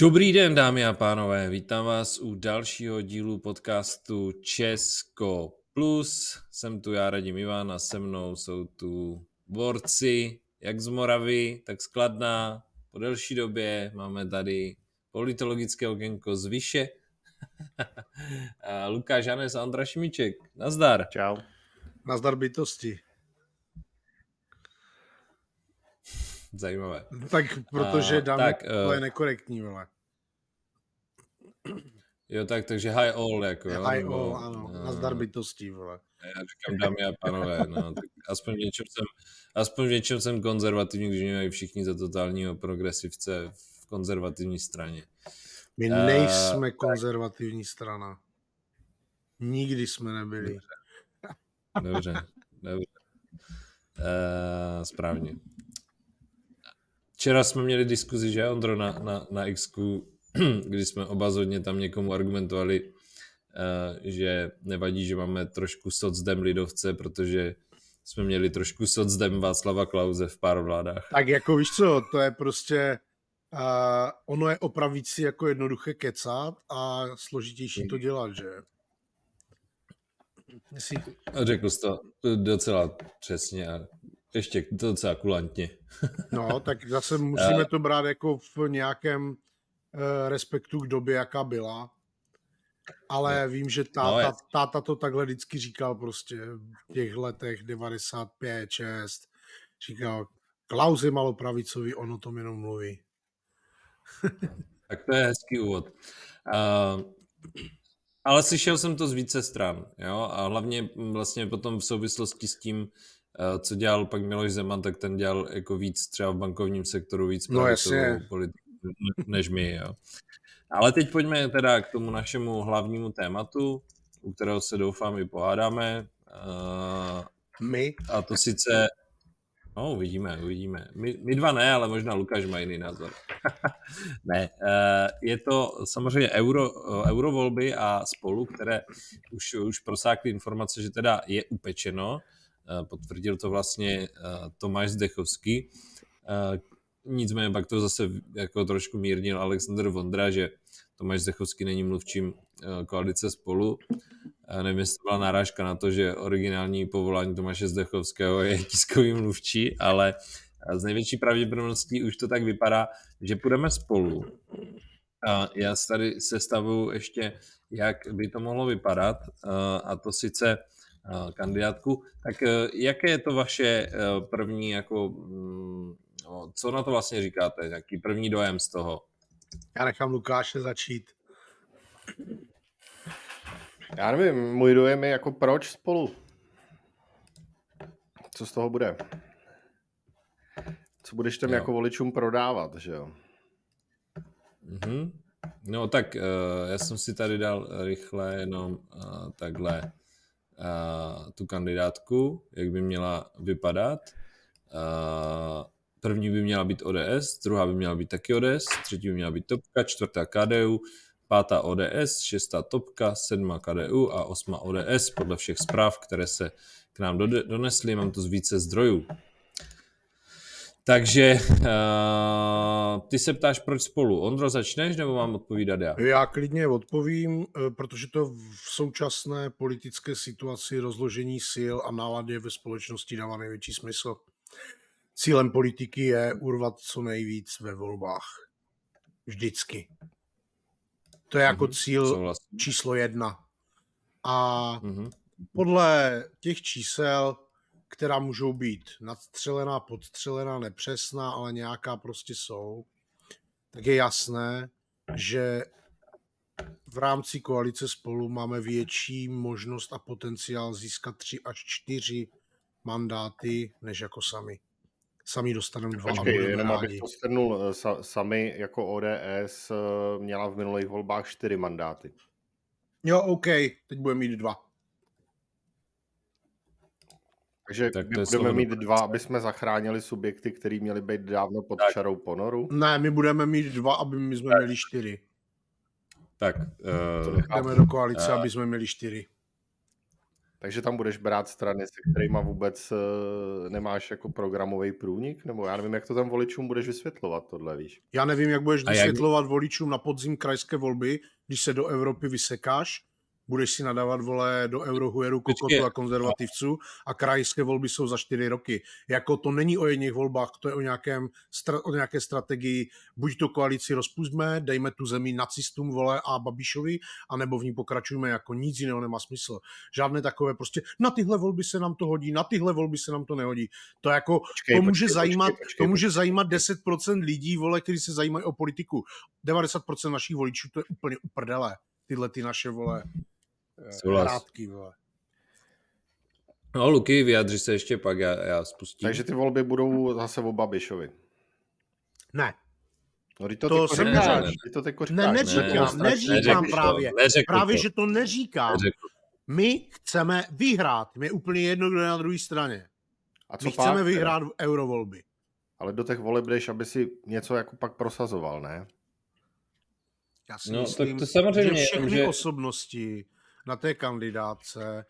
Dobrý den, dámy a pánové, vítám vás u dalšího dílu podcastu Česko Plus. Jsem tu já, Radim Ivan, a se mnou jsou tu borci, jak z Moravy, tak z Kladna. Po delší době máme tady politologické okénko z Vyše. a Lukáš Hanes a Ondra Šimiček. Nazdar. Čau. Nazdar bytosti. Zajímavé. Tak protože dáme, tak, to je nekorektní, vole. Jo, tak, takže high all, jako, jo? High nebo, all, ano, no, nazdar bytostí, vole. Já říkám dámy a panové, no, tak aspoň v něčem jsem, aspoň v něčem jsem konzervativní, když mě mají všichni za totálního progresivce v konzervativní straně. My nejsme uh, konzervativní tak. strana. Nikdy jsme nebyli. Dobře, dobře. dobře. Uh, správně. Včera jsme měli diskuzi, že Ondro, na, na, na x kdy jsme oba zhodně tam někomu argumentovali, uh, že nevadí, že máme trošku socdem lidovce, protože jsme měli trošku socdem Václava Klauze v pár vládách. Tak jako víš co, to je prostě, uh, ono je opravící jako jednoduché kecat a složitější to dělat, že? Jsi... Řekl jsi to docela přesně a ještě docela kulantně. no, tak zase musíme to brát jako v nějakém uh, respektu k době, jaká byla. Ale no. vím, že táta, no, táta to takhle vždycky říkal prostě v těch letech 95, 6. Říkal, Klaus je malopravicový, on o tom jenom mluví. tak to je hezký úvod. Uh, ale slyšel jsem to z více stran, jo, a hlavně vlastně potom v souvislosti s tím, Eh, co dělal pak Miloš Zeman, tak ten dělal jako víc třeba v bankovním sektoru, víc no, politiku než my. Jo. Ale teď pojďme teda k tomu našemu hlavnímu tématu, u kterého se doufám i pohádáme. Uh, my? A to sice, no uvidíme, uvidíme. My, my dva ne, ale možná Lukáš má jiný názor. ne, uh, je to samozřejmě euro, eurovolby a spolu, které už, už prosákly informace, že teda je upečeno, Eh, potvrdil to vlastně eh, Tomáš Zdechovský. Eh, nicméně pak to zase jako trošku mírnil Alexander Vondra, že Tomáš Zdechovský není mluvčím koalice spolu. Nevím, jestli byla náražka na to, že originální povolání Tomáše Zdechovského je tiskový mluvčí, ale z největší pravděpodobností už to tak vypadá, že půjdeme spolu. Já tady sestavuju ještě, jak by to mohlo vypadat, a to sice Eh, kandidátku. Tak eh, jaké je to vaše eh, první, jako, mm, no, co na to vlastně říkáte? Jaký první dojem z toho? Já nechám Lukáše začít. Já nevím, můj dojem je jako proč spolu? Co z toho bude? Co budeš tam jo. jako voličům prodávat, že jo? Mm-hmm. No tak uh, já jsem si tady dal rychle jenom uh, takhle tu kandidátku, jak by měla vypadat. První by měla být ODS, druhá by měla být taky ODS, třetí by měla být Topka, čtvrtá KDU, pátá ODS, šestá Topka, sedmá KDU a osmá ODS podle všech zpráv, které se k nám donesly. Mám to z více zdrojů. Takže uh, ty se ptáš, proč spolu. Ondro, začneš nebo mám odpovídat já? Já klidně odpovím, eh, protože to v současné politické situaci rozložení sil a náladě ve společnosti dává největší smysl. Cílem politiky je urvat co nejvíc ve volbách. Vždycky. To je jako mm-hmm. cíl číslo jedna. A mm-hmm. podle těch čísel která můžou být nadstřelená, podstřelená, nepřesná, ale nějaká prostě jsou, tak je jasné, že v rámci koalice spolu máme větší možnost a potenciál získat tři až čtyři mandáty, než jako sami. Sami dostaneme dva Počkej, jenom abych to shrnul, eh, sami jako ODS eh, měla v minulých volbách čtyři mandáty. Jo, OK, teď budeme mít dva. Takže tak my budeme mít dva, aby jsme zachránili subjekty, které měly být dávno pod tak. čarou ponoru? Ne, my budeme mít dva, aby my jsme tak. měli čtyři. Tak. Uh, Jdeme do koalice, uh, aby jsme měli čtyři. Takže tam budeš brát strany, se kterými vůbec uh, nemáš jako programový průnik? Nebo já nevím, jak to tam voličům budeš vysvětlovat tohle, víš? Já nevím, jak budeš vysvětlovat jak... voličům na podzim krajské volby, když se do Evropy vysekáš budeš si nadávat, vole, do Eurohueru, Kokotu a konzervativců a krajské volby jsou za čtyři roky. Jako to není o jedných volbách, to je o, nějakém, o nějaké strategii, buď to koalici rozpustme, dejme tu zemi nacistům, vole, a Babišovi, anebo v ní pokračujeme, jako nic jiného nemá smysl. Žádné takové prostě, na tyhle volby se nám to hodí, na tyhle volby se nám to nehodí. To jako, počkej, to může počkej, zajímat, počkej, počkej, to může zajímat 10% lidí, vole, kteří se zajímají o politiku. 90% našich voličů to je úplně uprdele tyhle ty naše, vole, hrátky, vole. No, Luky, vyjadři se ještě pak, já, já spustím. Takže ty volby budou zase o Babišovi. Ne. No, to, to ty říkáš, ne, ne, to říkáš. Ne, neříkám, ne, neříkám neřekl právě. To, právě, to. že to neříkám. Neřekl. My chceme vyhrát. My je úplně jedno, kdo je na druhé straně. A co My pak, chceme vyhrát teda? eurovolby. Ale do těch voleb jdeš, aby si něco jako pak prosazoval, ne? Já si no, myslím, to, to samozřejmě, že všechny že... osobnosti, na té kandidáce,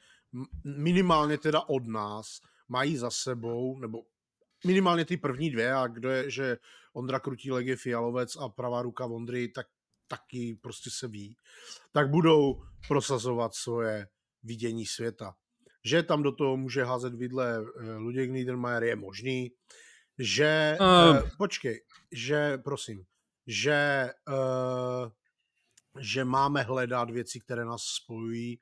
minimálně teda od nás, mají za sebou, nebo minimálně ty první dvě, a kdo je, že Ondra Krutílek je Fialovec a pravá ruka Vondry, tak taky prostě se ví, tak budou prosazovat svoje vidění světa. Že tam do toho může házet vidle eh, Luděk Niedermayer je možný, že, uh. uh, počkej, že, prosím, že uh, že máme hledat věci, které nás spojují.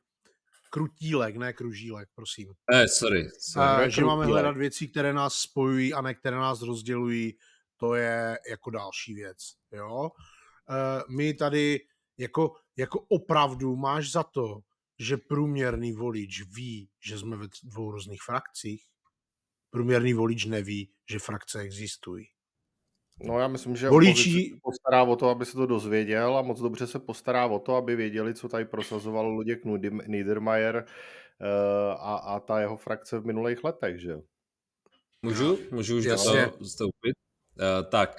Krutílek, ne kružílek, prosím. Eh, sorry. sorry. Uh, že máme hledat věci, které nás spojují a ne které nás rozdělují, to je jako další věc. Jo? Uh, my tady jako, jako opravdu máš za to, že průměrný volič ví, že jsme ve dvou různých frakcích. Průměrný volič neví, že frakce existují. No já myslím, že Voličí... se postará o to, aby se to dozvěděl a moc dobře se postará o to, aby věděli, co tady prosazoval Luděk Niedermayer uh, a, a ta jeho frakce v minulých letech, že? Můžu? Můžu už Jasně. vstoupit? Uh, tak,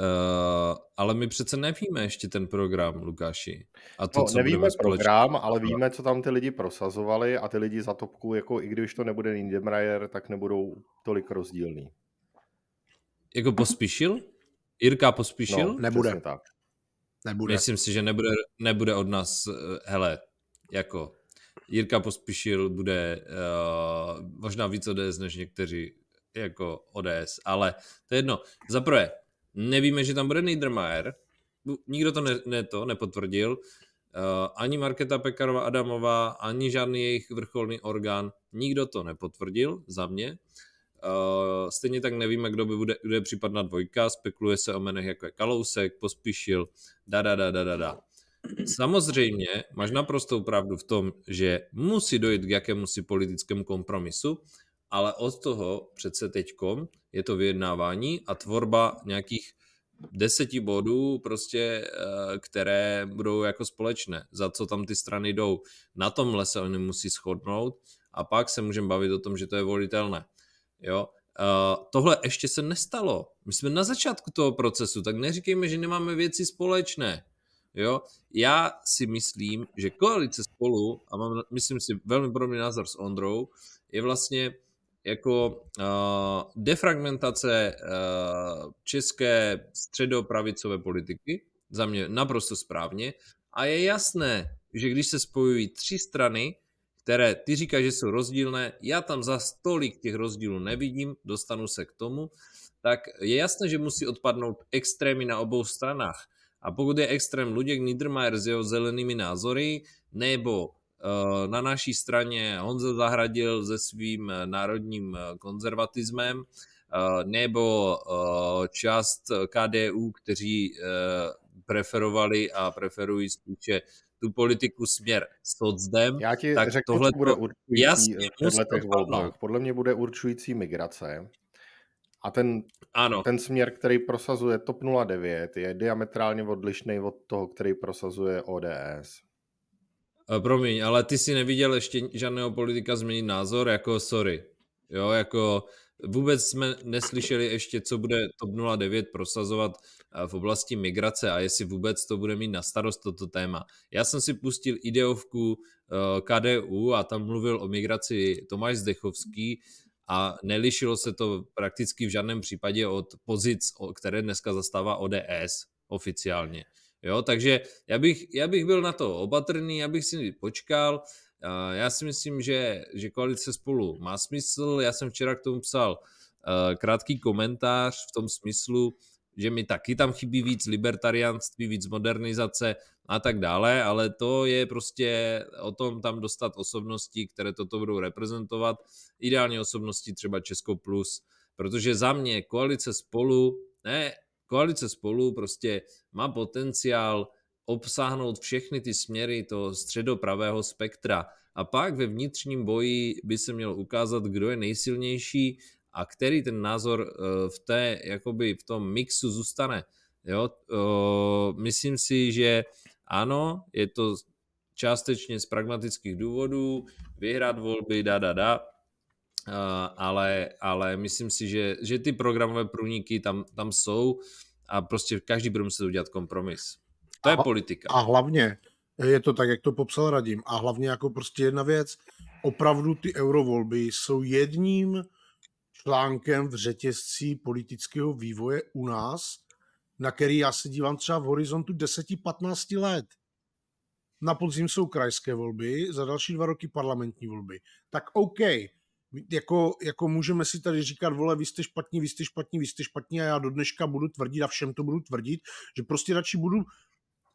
uh, ale my přece nevíme ještě ten program, Lukáši. A to, no, co nevíme program, ale víme, co tam ty lidi prosazovali a ty lidi za topku, jako i když to nebude Niedermayer, tak nebudou tolik rozdílný. Jako pospíšil? Jirka pospíšil? No, nebude. Tak. Nebude. Myslím si, že nebude, nebude od nás, uh, hele, jako Jirka pospíšil bude uh, možná víc ODS než někteří jako ODS, ale to je jedno. Za prvé, nevíme, že tam bude Niedermayer, nikdo to, ne, ne to nepotvrdil, uh, ani Marketa Pekarová Adamová, ani žádný jejich vrcholný orgán, nikdo to nepotvrdil za mě. Uh, stejně tak nevíme, kdo by bude, je případná dvojka, spekuluje se o menech jako je Kalousek, Pospíšil, da, da, da, da, da, da. Samozřejmě máš naprostou pravdu v tom, že musí dojít k jakémusi politickému kompromisu, ale od toho přece teďkom je to vyjednávání a tvorba nějakých deseti bodů, prostě, eh, které budou jako společné, za co tam ty strany jdou. Na tomhle se oni musí shodnout a pak se můžeme bavit o tom, že to je volitelné. Jo? Uh, tohle ještě se nestalo. My jsme na začátku toho procesu, tak neříkejme, že nemáme věci společné. Jo? Já si myslím, že koalice spolu, a mám, myslím si, velmi podobný názor s Ondrou, je vlastně jako uh, defragmentace uh, české středopravicové politiky, za mě naprosto správně, a je jasné, že když se spojují tři strany, které ty říkáš, že jsou rozdílné, já tam za stolik těch rozdílů nevidím, dostanu se k tomu, tak je jasné, že musí odpadnout extrémy na obou stranách. A pokud je extrém Luděk Niedermayer s jeho zelenými názory, nebo uh, na naší straně Honza Zahradil se svým eh, národním eh, konzervatismem, nebo část KDU, kteří preferovali a preferují spíše tu politiku směr socdem, Já ti tak řeknu, tohle bude určující jasně, volbách. Podle mě bude určující migrace. A ten, ano. ten směr, který prosazuje TOP 09, je diametrálně odlišný od toho, který prosazuje ODS. Promiň, ale ty si neviděl ještě žádného politika změnit názor, jako sorry. Jo, jako vůbec jsme neslyšeli ještě, co bude TOP 09 prosazovat v oblasti migrace a jestli vůbec to bude mít na starost toto téma. Já jsem si pustil ideovku eh, KDU a tam mluvil o migraci Tomáš Zdechovský a nelišilo se to prakticky v žádném případě od pozic, které dneska zastává ODS oficiálně. Jo, takže já bych, já bych byl na to opatrný, já bych si počkal. Já si myslím, že, že koalice spolu má smysl. Já jsem včera k tomu psal krátký komentář v tom smyslu, že mi taky tam chybí víc libertarianství, víc modernizace a tak dále, ale to je prostě o tom tam dostat osobnosti, které toto budou reprezentovat, ideální osobnosti třeba Česko Plus, protože za mě koalice spolu, ne, koalice spolu prostě má potenciál obsáhnout všechny ty směry toho středopravého spektra. A pak ve vnitřním boji by se měl ukázat, kdo je nejsilnější a který ten názor eh, v té, jakoby v tom mixu zůstane. Jo? Myslím si, že ano, je to částečně z pragmatických důvodů, vyhrát volby, da, da, da, ale, ale myslím si, že, že ty programové průniky tam, tam jsou a prostě každý bude muset udělat kompromis. To je a, politika. A hlavně, je to tak, jak to popsal Radim, a hlavně jako prostě jedna věc, opravdu ty eurovolby jsou jedním článkem v řetězci politického vývoje u nás, na který já se dívám třeba v horizontu 10-15 let. Na podzim jsou krajské volby, za další dva roky parlamentní volby. Tak OK, jako, jako můžeme si tady říkat, vole, vy jste špatní, vy jste špatní, vy jste špatní a já do dneška budu tvrdit a všem to budu tvrdit, že prostě radši budu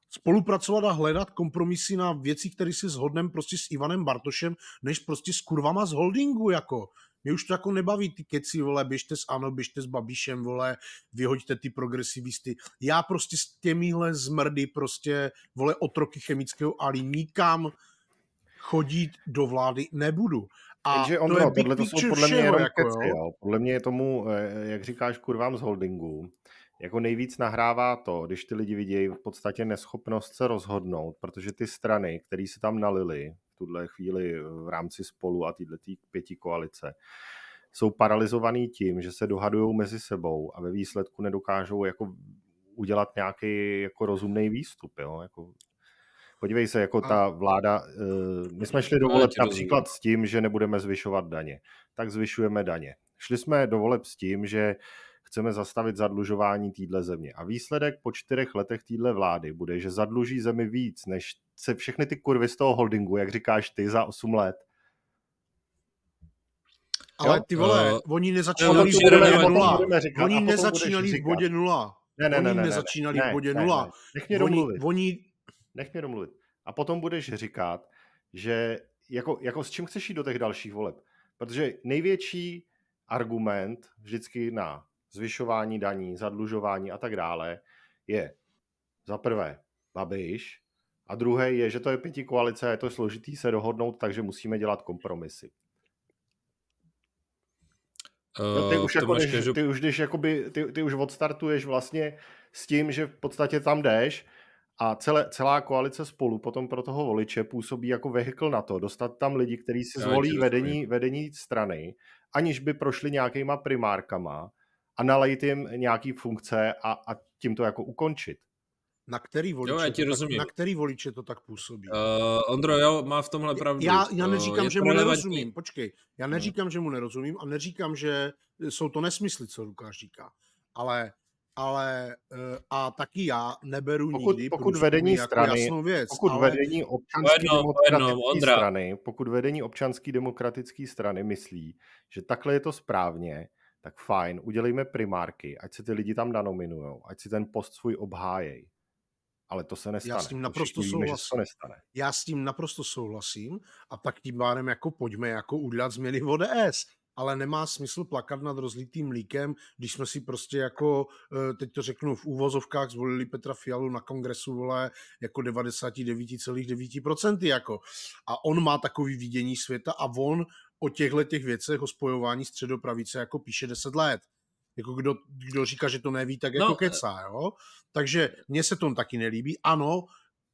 spolupracovat a hledat kompromisy na věci, které si shodneme prostě s Ivanem Bartošem, než prostě s kurvama z holdingu, jako. Mě už to jako nebaví ty keci, vole, běžte s Ano, běžte s Babišem, vole, vyhoďte ty progresivisty. Já prostě s těmihle zmrdy prostě, vole, otroky chemického ali nikam chodit do vlády nebudu. A Jenže on, to je tohle to jsou podle mě jenom jako, keci, jo. Podle mě je tomu, eh, jak říkáš, kurvám z holdingu, jako nejvíc nahrává to, když ty lidi vidějí v podstatě neschopnost se rozhodnout, protože ty strany, které se tam nalily tuhle chvíli v rámci spolu a této pěti koalice, jsou paralizovaný tím, že se dohadují mezi sebou a ve výsledku nedokážou jako udělat nějaký jako rozumný výstup. Jo? Jako Podívej se, jako ta vláda, eh, my jsme šli do voleb například s tím, že nebudeme zvyšovat daně. Tak zvyšujeme daně. Šli jsme do voleb s tím, že chceme zastavit zadlužování téhle země. A výsledek po čtyřech letech téhle vlády bude, že zadluží zemi víc, než se všechny ty kurvy z toho holdingu, jak říkáš ty, za 8 let. Ale ty vole, uh, oni nezačínali v bodě nula. Oni nezačínali v bodě nula. Ne, ne, ne, ne, nezačínali v bodě nula. Nech mě domluvit. Oni, Nech mě domluvit. A potom budeš říkat, že jako, jako s čím chceš jít do těch dalších voleb. Protože největší argument vždycky na zvyšování daní, zadlužování a tak dále je za prvé Babiš a druhé je, že to je pěti koalice a je to složitý se dohodnout, takže musíme dělat kompromisy. Uh, ty už, jako, ty už když jakoby, ty, ty už odstartuješ vlastně s tím, že v podstatě tam jdeš a celé, celá koalice spolu potom pro toho voliče působí jako vehikl na to, dostat tam lidi, kteří si zvolí vedení, vedení strany, aniž by prošli nějakýma primárkama a nalejit jim nějaký funkce a, a tím to jako ukončit. Na který voliče, jo, já ti rozumím. Tak, na který voliče to tak působí? Uh, Ondro, jo, má v tomhle pravdu. Já, já neříkám, uh, že mu relevantní. nerozumím, počkej. Já hmm. neříkám, hmm. že mu nerozumím a neříkám, že jsou to nesmysly, co Lukáš říká. Ale ale eh, a taky já neberu pokud, nikdy pokud vedení jako strany, jasnou věc, pokud ale... vedení občanské demokratické strany, pokud vedení občanské demokratické strany myslí, že takhle je to správně, tak fajn, udělejme primárky, ať se ty lidi tam nanominují, ať si ten post svůj obhájej. Ale to se nestane. Já s tím naprosto víme, souhlasím. To nestane. Já s tím naprosto souhlasím a tak tím pádem jako pojďme jako udělat změny v ODS ale nemá smysl plakat nad rozlitým mlíkem, když jsme si prostě jako, eh, teď to řeknu v úvozovkách, zvolili Petra Fialu na kongresu, vole, jako 99,9% jako. A on má takový vidění světa a on o těchto těch věcech, o spojování středopravice jako píše 10 let. Jako kdo, kdo říká, že to neví, tak jako no, kecá, jo? Takže mně se to taky nelíbí. Ano,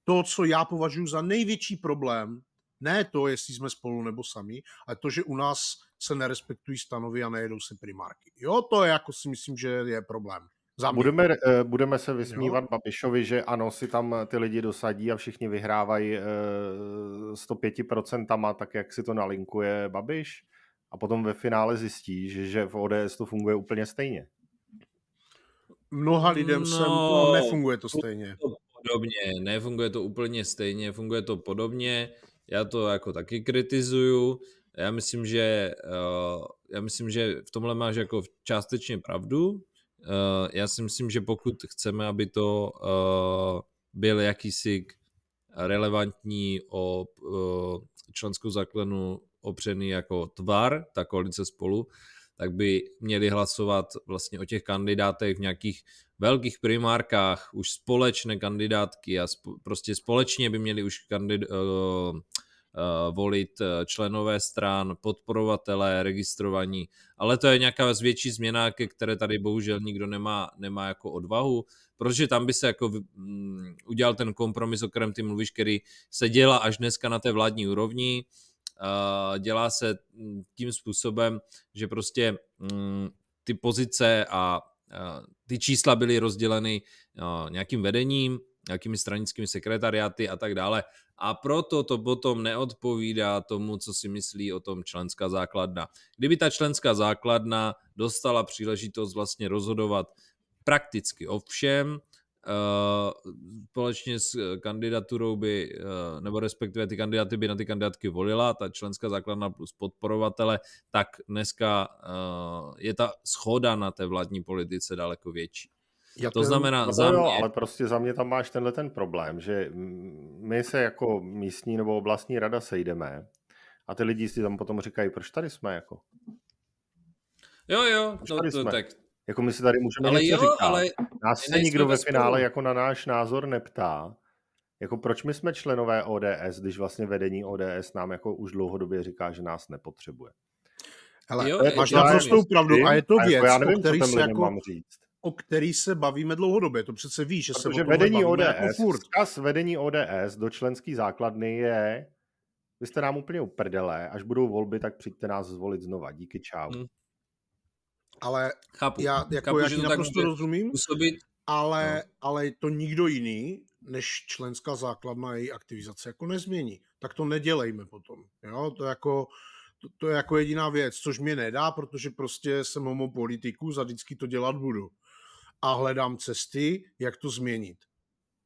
to, co já považuji za největší problém Ne to, jestli jsme spolu nebo sami, ale to, že u nás se nerespektují stanovy a nejedou se primárky. Jo, to je jako si myslím, že je problém. Budeme, eh, budeme se vysmívat jo. Babišovi, že ano, si tam ty lidi dosadí a všichni vyhrávají 105%, tak jak si to nalinkuje Babiš a potom ve finále zjistí, že, že v ODS to funguje úplně stejně. Mnoha lidem no, sem nefunguje to stejně. To podobně, nefunguje to úplně stejně, funguje to podobně. Já to jako taky kritizuju. Já myslím, že, já myslím, že v tomhle máš jako částečně pravdu, já si myslím, že pokud chceme, aby to uh, byl jakýsi relevantní o uh, členskou základnu opřený jako tvar, ta koalice spolu, tak by měli hlasovat vlastně o těch kandidátech v nějakých velkých primárkách, už společné kandidátky a sp- prostě společně by měli už kandid- volit eh, členové stran, podporovatelé, registrovaní, ale to je nějaká větší změna, ke které tady bohužel nikdo nemá, nemá jako odvahu, protože tam by se jako um, udělal ten kompromis, o kterém ty mluvíš, který se dělá až dneska na té vládní úrovni, uh, dělá se mm, tím způsobem, že prostě um, ty pozice a ty čísla byly rozděleny nějakým vedením, nějakými stranickými sekretariáty a tak dále. A proto to potom neodpovídá tomu, co si myslí o tom členská základna. Kdyby ta členská základna dostala příležitost vlastně rozhodovat prakticky o všem, Uh, společně s kandidaturou by, uh, nebo respektive ty kandidáty by na ty kandidátky volila, ta členská základna plus podporovatele, tak dneska je ta schoda na té vládní politice daleko větší. Já to znamená no, za mě... Jo, ale prostě za mě tam máš tenhle ten problém, že my se jako místní nebo oblastní rada sejdeme a ty lidi si tam potom říkají, proč tady jsme jako? Jo, jo, proč no, to, tak... Jako my si tady můžeme ale něco jo, říkat. Ale Nás se nikdo ve finále jako na náš názor neptá. Jako proč my jsme členové ODS, když vlastně vedení ODS nám jako už dlouhodobě říká, že nás nepotřebuje. Ale jo, máš naprostou pravdu a je to věc, jako já nevím, o který se jako... Mám říct o který se bavíme dlouhodobě. To přece víš, že Protože se o vedení ODS, jako furt. Vzkaz vedení ODS do členské základny je vy jste nám úplně uprdele, až budou volby, tak přijďte nás zvolit znova. Díky, čau. Hmm. Ale chápu, já, jako chápu, já ti naprosto rozumím, působit. ale, no. ale to nikdo jiný, než členská základna její aktivizace jako nezmění. Tak to nedělejme potom. Jo? To jako to, to je jako jediná věc, což mě nedá, protože prostě jsem homopolitikus a vždycky to dělat budu a hledám cesty, jak to změnit.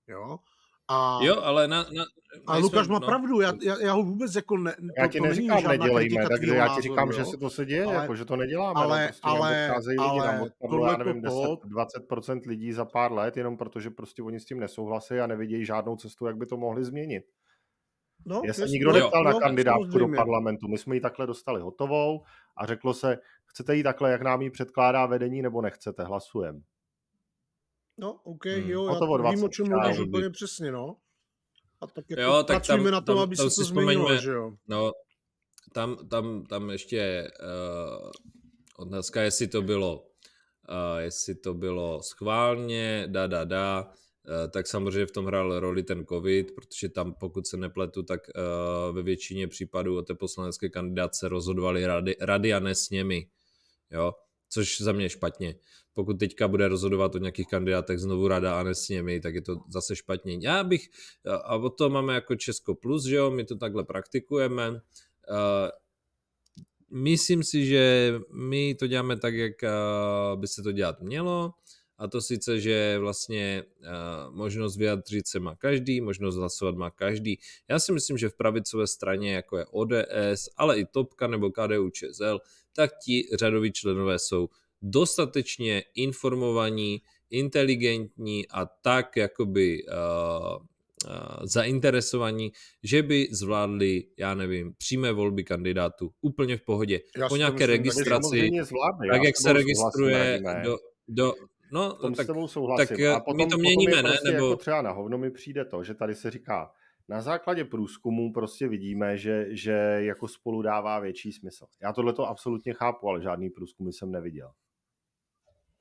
Jo? A, jo, ale na, na, a Lukáš má no. pravdu, já, já, já ho vůbec jako ne, Já ti to neříkám, nedělejme, takže já ti říkám, jo? že se to se děje, ale, jako, že to neděláme. Ale, prostě ale, ale lidi tohle já nevím, 10, 20% lidí za pár let, jenom protože prostě oni s tím nesouhlasí a nevidějí žádnou cestu, jak by to mohli změnit. No, Já se nikdo neptal na kandidátku do parlamentu. My jsme ji takhle dostali hotovou a řeklo se, chcete ji takhle, jak nám ji předkládá vedení, nebo nechcete, hlasujeme. No, OK, hmm. jo, já to vím, o čem mluvíš úplně přesně, no. A tak jako jo, tak tam, na tom, aby tam se to změnilo, že jo. No, tam, tam, tam ještě uh, otázka, jestli to bylo uh, jestli to bylo schválně, da, da, da, uh, tak samozřejmě v tom hrál roli ten covid, protože tam, pokud se nepletu, tak uh, ve většině případů o té poslanecké kandidáce rozhodovali rady, rady a ne s němi. Jo? Což za mě je špatně. Pokud teďka bude rozhodovat o nějakých kandidátech znovu rada a ne s nimi, tak je to zase špatně. Já bych, a o to máme jako Česko Plus, že jo, my to takhle praktikujeme. Myslím si, že my to děláme tak, jak by se to dělat mělo a to sice, že vlastně uh, možnost vyjadřit se má každý, možnost hlasovat má každý. Já si myslím, že v pravicové straně, jako je ODS, ale i Topka nebo KDU ČSL, tak ti řadoví členové jsou dostatečně informovaní, inteligentní a tak jakoby uh, uh, zainteresovaní, že by zvládli, já nevím, přímé volby kandidátů úplně v pohodě. Já po nějaké myslím, registraci, tak jak se registruje do, do, No, tak. Tak a potom, my to měníme, potom prostě ne? Nebo... Jako třeba na hovno mi přijde to, že tady se říká, na základě průzkumu prostě vidíme, že, že jako spolu dává větší smysl. Já tohle to absolutně chápu, ale žádný průzkumy jsem neviděl.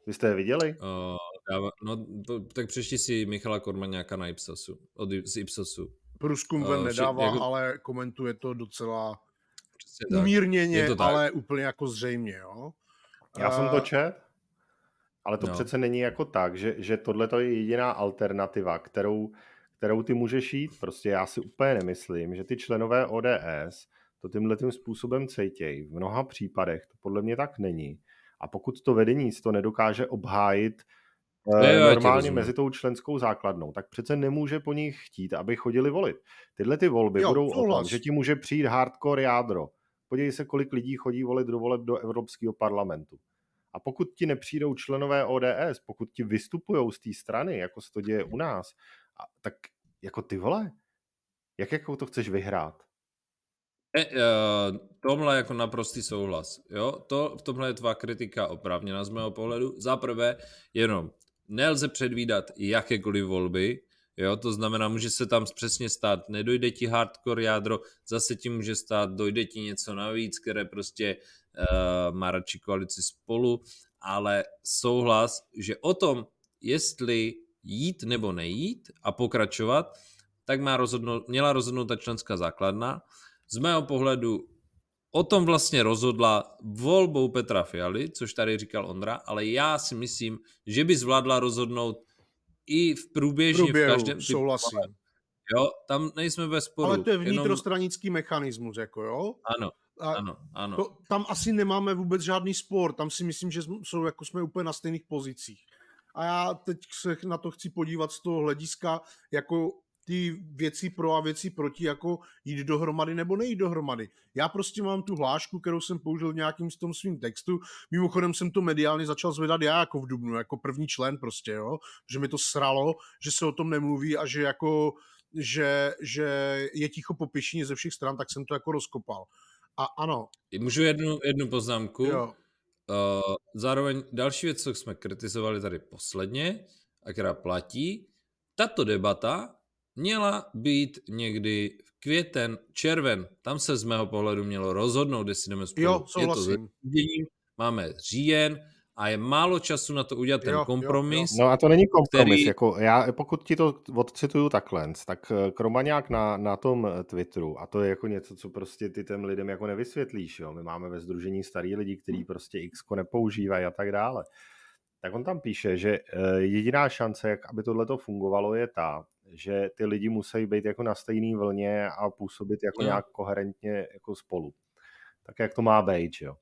Vy jste je viděli? Uh, dává, no, to, tak přečti si Michala Kormaňáka na Ipsosu, od, z Ipsosu. Průzkum ven nedává, jako... ale komentuje to docela Přesně umírněně, to ale úplně jako zřejmě, jo. Já jsem to čet, ale to no. přece není jako tak, že, že tohle je jediná alternativa, kterou, kterou ty můžeš jít. Prostě já si úplně nemyslím, že ty členové ODS to tímhle tím způsobem cejtějí. V mnoha případech to podle mě tak není. A pokud to vedení to nedokáže obhájit ne, normálně mezi tou členskou základnou, tak přece nemůže po nich chtít, aby chodili volit. Tyhle ty volby jo, budou o tom, že ti může přijít hardcore jádro. Podívej se, kolik lidí chodí volit do voleb do Evropského parlamentu. A pokud ti nepřijdou členové ODS, pokud ti vystupují z té strany, jako se to děje u nás, a, tak jako ty vole, jak jako to chceš vyhrát? E, uh, tomhle jako naprostý souhlas. Jo? To, v tomhle je tvá kritika oprávněná z mého pohledu. Za prvé, jenom nelze předvídat jakékoliv volby, jo? to znamená, může se tam přesně stát, nedojde ti hardcore jádro, zase ti může stát, dojde ti něco navíc, které prostě uh, má radši koalici spolu, ale souhlas, že o tom, jestli jít nebo nejít a pokračovat, tak má rozhodnout, měla rozhodnout ta členská základna. Z mého pohledu o tom vlastně rozhodla volbou Petra Fialy, což tady říkal Ondra, ale já si myslím, že by zvládla rozhodnout i v průběžně v, průběhu, v každém souhlasím. Jo, tam nejsme ve sporu. Ale to je vnitrostranický jenom... mechanismus, jako jo? Ano, a ano, ano. To, tam asi nemáme vůbec žádný spor, tam si myslím, že jsou, jako jsme úplně na stejných pozicích. A já teď se na to chci podívat z toho hlediska, jako ty věci pro a věci proti, jako jít dohromady nebo nejít dohromady. Já prostě mám tu hlášku, kterou jsem použil v nějakým z tom svým textu. Mimochodem jsem to mediálně začal zvedat já jako v Dubnu, jako první člen prostě, jo. Že mi to sralo, že se o tom nemluví a že jako že, že je ticho po pěšině ze všech stran, tak jsem to jako rozkopal. A ano. Můžu jednu, jednu poznámku? Jo. Uh, zároveň další věc, co jsme kritizovali tady posledně, a která platí, tato debata měla být někdy v květen, červen. Tam se z mého pohledu mělo rozhodnout, jestli jdeme spolu. Jo, souhlasím. Je to máme říjen, a je málo času na to udělat ten jo, kompromis. Jo, jo. No a to není kompromis. Který... Jako já, pokud ti to odcituju takhle, tak eh, Kromaňák na, na tom eh, Twitteru, a to je jako něco, co prostě ty těm lidem jako nevysvětlíš. Jo? My máme ve združení starý lidi, kteří prostě X nepoužívají a tak dále. Tak on tam píše, že eh, jediná šance, jak aby tohle to fungovalo, je ta, že ty lidi musí být jako na stejné vlně a působit jako jo. nějak koherentně jako spolu. Tak jak to má být, jo.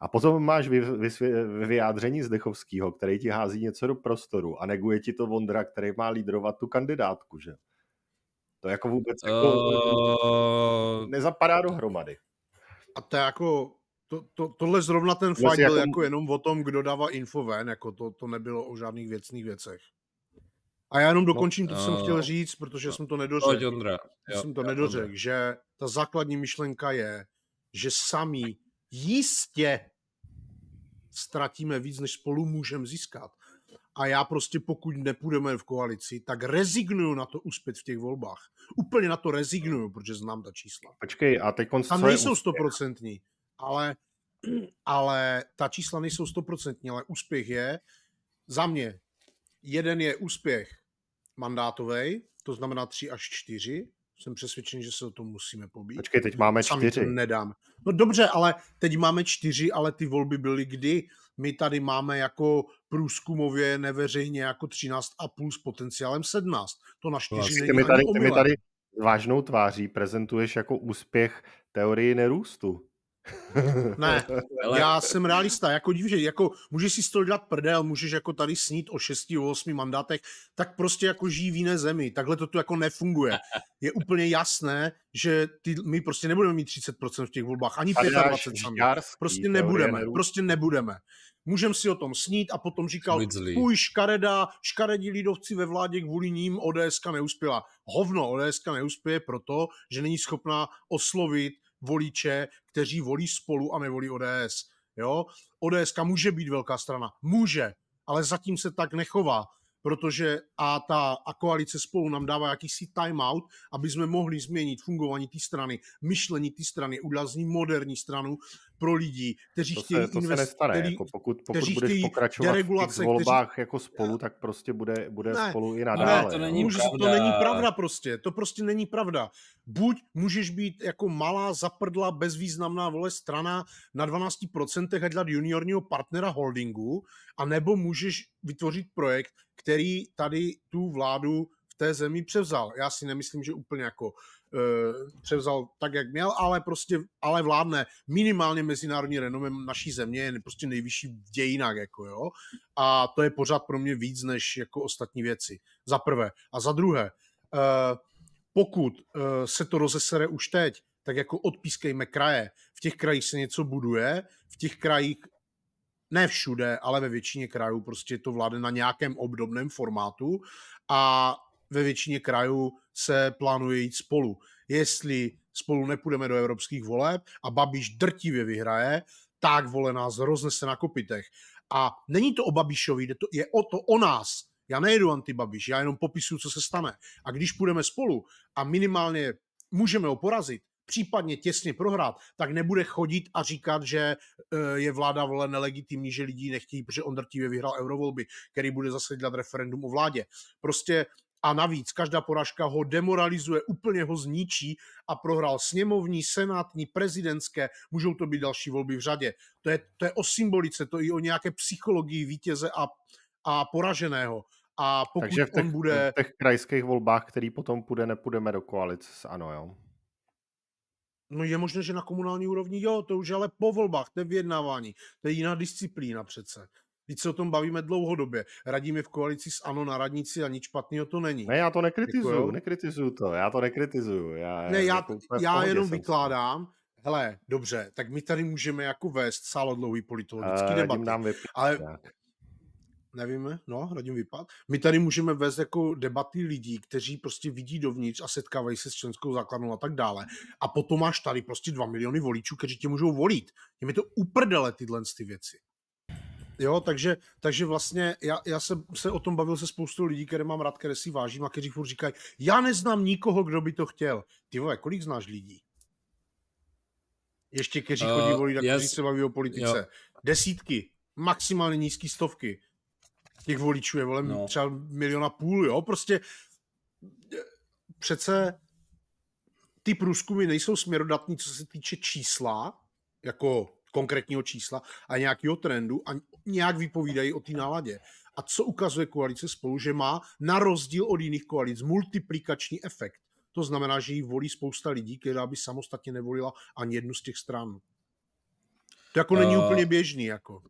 A potom máš vy, vy, vyjádření Zdechovského, který ti hází něco do prostoru a neguje ti to Vondra, který má lídrovat tu kandidátku, že? To jako vůbec jako uh... nezapadá dohromady. A to je jako, to, to, tohle zrovna ten fight byl jako... jako jenom o tom, kdo dává info ven, jako to, to nebylo o žádných věcných věcech. A já jenom dokončím to, co jsem chtěl říct, protože jsem to nedořekl. Jsem to nedořekl, že ta základní myšlenka je, že sami jistě ztratíme víc, než spolu můžeme získat. A já prostě pokud nepůjdeme v koalici, tak rezignuju na to uspět v těch volbách. Úplně na to rezignuju, protože znám ta čísla. Počkej, a teď Tam nejsou stoprocentní, ale, ale ta čísla nejsou stoprocentní, ale úspěch je, za mě, jeden je úspěch mandátový, to znamená 3 až 4, jsem přesvědčen, že se o tom musíme pobít. Počkej, teď máme Sami čtyři. nedám. No dobře, ale teď máme čtyři, ale ty volby byly kdy? My tady máme jako průzkumově neveřejně jako 13 a půl s potenciálem 17. To na čtyři vlastně, není ty mi tady, ty mi tady vážnou tváří prezentuješ jako úspěch teorii nerůstu. Ne, Ale... já jsem realista, jako dívě, jako můžeš si z toho dělat prdel, můžeš jako tady snít o 6, o 8 mandátech, tak prostě jako žijí v jiné zemi, takhle to tu jako nefunguje. Je úplně jasné, že ty, my prostě nebudeme mít 30% v těch volbách, ani 25 sami. Prostě nebudeme, prostě nebudeme. Můžeme si o tom snít a potom říkal, půj škareda, škaredí lidovci ve vládě kvůli ním ODS neuspěla. Hovno, ODS neuspěje proto, že není schopná oslovit voliče, kteří volí spolu a nevolí ODS. Jo? ODS může být velká strana, může, ale zatím se tak nechová, protože a ta a koalice spolu nám dává jakýsi timeout, aby jsme mohli změnit fungování té strany, myšlení té strany, udělat z ní moderní stranu, pro lidi, kteří to chtějí se, to se nestane, který, jako pokud, pokud budeš pokračovat v těch volbách kteří... jako spolu, tak prostě bude, bude ne, spolu i nadále. Ne, to není, Může, pravda. to není pravda prostě, to prostě není pravda. Buď můžeš být jako malá, zaprdla, bezvýznamná vole strana na 12% a dělat juniorního partnera holdingu, a nebo můžeš vytvořit projekt, který tady tu vládu v té zemi převzal. Já si nemyslím, že úplně jako uh, převzal tak, jak měl, ale prostě, ale vládne minimálně mezinárodní renomem naší země, je prostě nejvyšší v dějinách, jako jo. A to je pořád pro mě víc, než jako ostatní věci. Za prvé. A za druhé, uh, pokud uh, se to rozesere už teď, tak jako odpískejme kraje. V těch krajích se něco buduje, v těch krajích ne všude, ale ve většině krajů prostě to vládne na nějakém obdobném formátu a ve většině krajů se plánuje jít spolu. Jestli spolu nepůjdeme do evropských voleb a Babiš drtivě vyhraje, tak vole nás roznese na kopitech. A není to o Babišovi, je o to o nás. Já nejedu antibabiš, já jenom popisuju, co se stane. A když půjdeme spolu a minimálně můžeme ho porazit, případně těsně prohrát, tak nebude chodit a říkat, že e, je vláda vole nelegitimní, že lidi nechtějí, protože on drtivě vyhrál eurovolby, který bude zase dělat referendum o vládě. Prostě a navíc každá poražka ho demoralizuje, úplně ho zničí a prohrál sněmovní, senátní, prezidentské, můžou to být další volby v řadě. To je, to je o symbolice, to je i o nějaké psychologii vítěze a, a poraženého. A pokud Takže v těch, on bude... v těch krajských volbách, který potom půjde, nepůjdeme do koalice s ANO, jo? No je možné, že na komunální úrovni jo, to už ale po volbách, to je vyjednávání, to je jiná disciplína přece. Teď se o tom bavíme dlouhodobě. Radíme v koalici s ANO na radnici a nic špatného to není. Ne, já to nekritizuju, jako, nekritizuju to, já to nekritizuju. Já, ne, já, jako já jenom vykládám, hele, dobře, tak my tady můžeme jako vést sálodlouhý politologický uh, debaty. Nám ale, nevíme, no, radím vypad. My tady můžeme vést jako debaty lidí, kteří prostě vidí dovnitř a setkávají se s členskou základnou a tak dále. A potom máš tady prostě dva miliony voličů, kteří tě můžou volit. Je mi to uprdele tyhle ty věci. Jo, takže, takže vlastně já, já jsem se o tom bavil se spoustu lidí, které mám rád, které si vážím a kteří furt říkají, já neznám nikoho, kdo by to chtěl. Ty vole, kolik znáš lidí? Ještě kteří uh, chodí volit a yes. kteří se baví o politice. Jo. Desítky, maximálně nízké stovky těch voličů je volem no. třeba miliona půl, jo, prostě přece ty průzkumy nejsou směrodatní, co se týče čísla, jako konkrétního čísla a nějakého trendu a nějak vypovídají o té náladě. A co ukazuje koalice spolu, že má na rozdíl od jiných koalic multiplikační efekt. To znamená, že jí volí spousta lidí, která by samostatně nevolila ani jednu z těch stran. To jako není uh, úplně běžný. Jako.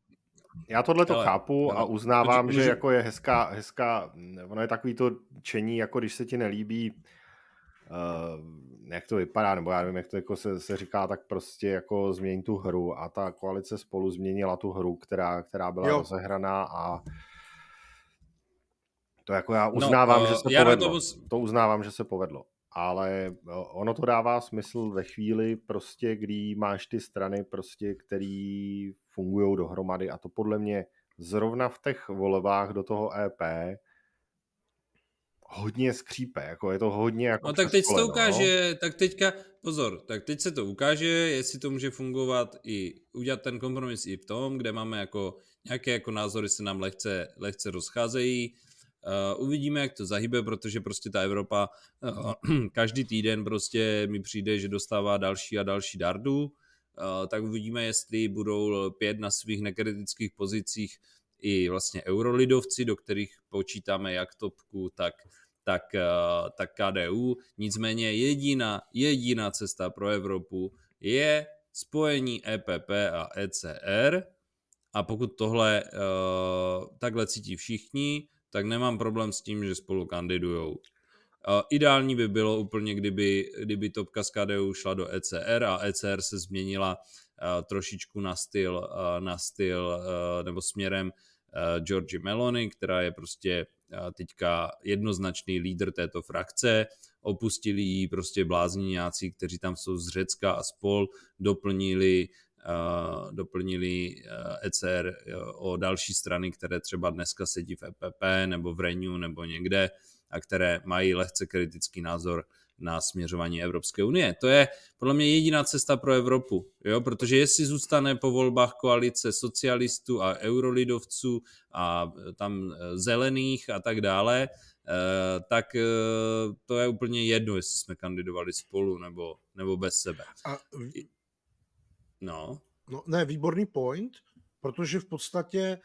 Já tohle to chápu a uznávám, to, že, že jako je hezká, hezká, ono je takový to čení, jako když se ti nelíbí, uh, jak to vypadá, nebo já nevím, jak to jako se, se říká, tak prostě jako změň tu hru a ta koalice spolu změnila tu hru, která, která byla jo. rozehraná a to jako já no, uznávám, no, že se já povedlo. To... to uznávám, že se povedlo ale eh, ono to dává smysl ve chvíli prostě, kdy máš ty strany prostě, který fungují dohromady a to podle mě zrovna v těch volebách do toho EP hodně skřípe, jako je to hodně jako No tak teď se to ukáže, no? tak teďka, pozor, tak teď se to ukáže, jestli to může fungovat i, udělat ten kompromis i v tom, kde máme jako nějaké jako názory se nám lehce, lehce rozcházejí, Uh, uvidíme, jak to zahybe, protože prostě ta Evropa uh, každý týden prostě mi přijde, že dostává další a další dardu, uh, tak uvidíme, jestli budou pět na svých nekritických pozicích i vlastně eurolidovci, do kterých počítáme jak topku, tak, tak, uh, tak KDU. Nicméně jediná, jediná cesta pro Evropu je spojení EPP a ECR a pokud tohle uh, takhle cítí všichni, tak nemám problém s tím, že spolu kandidujou. Uh, ideální by bylo úplně, kdyby, kdyby topka z KDU šla do ECR a ECR se změnila trošičku na styl, na styl nebo směrem Georgi Meloni, která je prostě uh, teďka jednoznačný lídr této frakce. Opustili ji prostě blázniňáci, kteří tam jsou z Řecka a spol, doplnili Uh, doplnili uh, ECR uh, o další strany, které třeba dneska sedí v EPP nebo v Renew nebo někde a které mají lehce kritický názor na směřování Evropské unie. To je podle mě jediná cesta pro Evropu, jo? protože jestli zůstane po volbách koalice socialistů a eurolidovců a tam zelených a tak dále, Eh, tak to je úplně jedno, jestli jsme kandidovali spolu nebo, nebo bez sebe. A... No. no. Ne, výborný point, protože v podstatě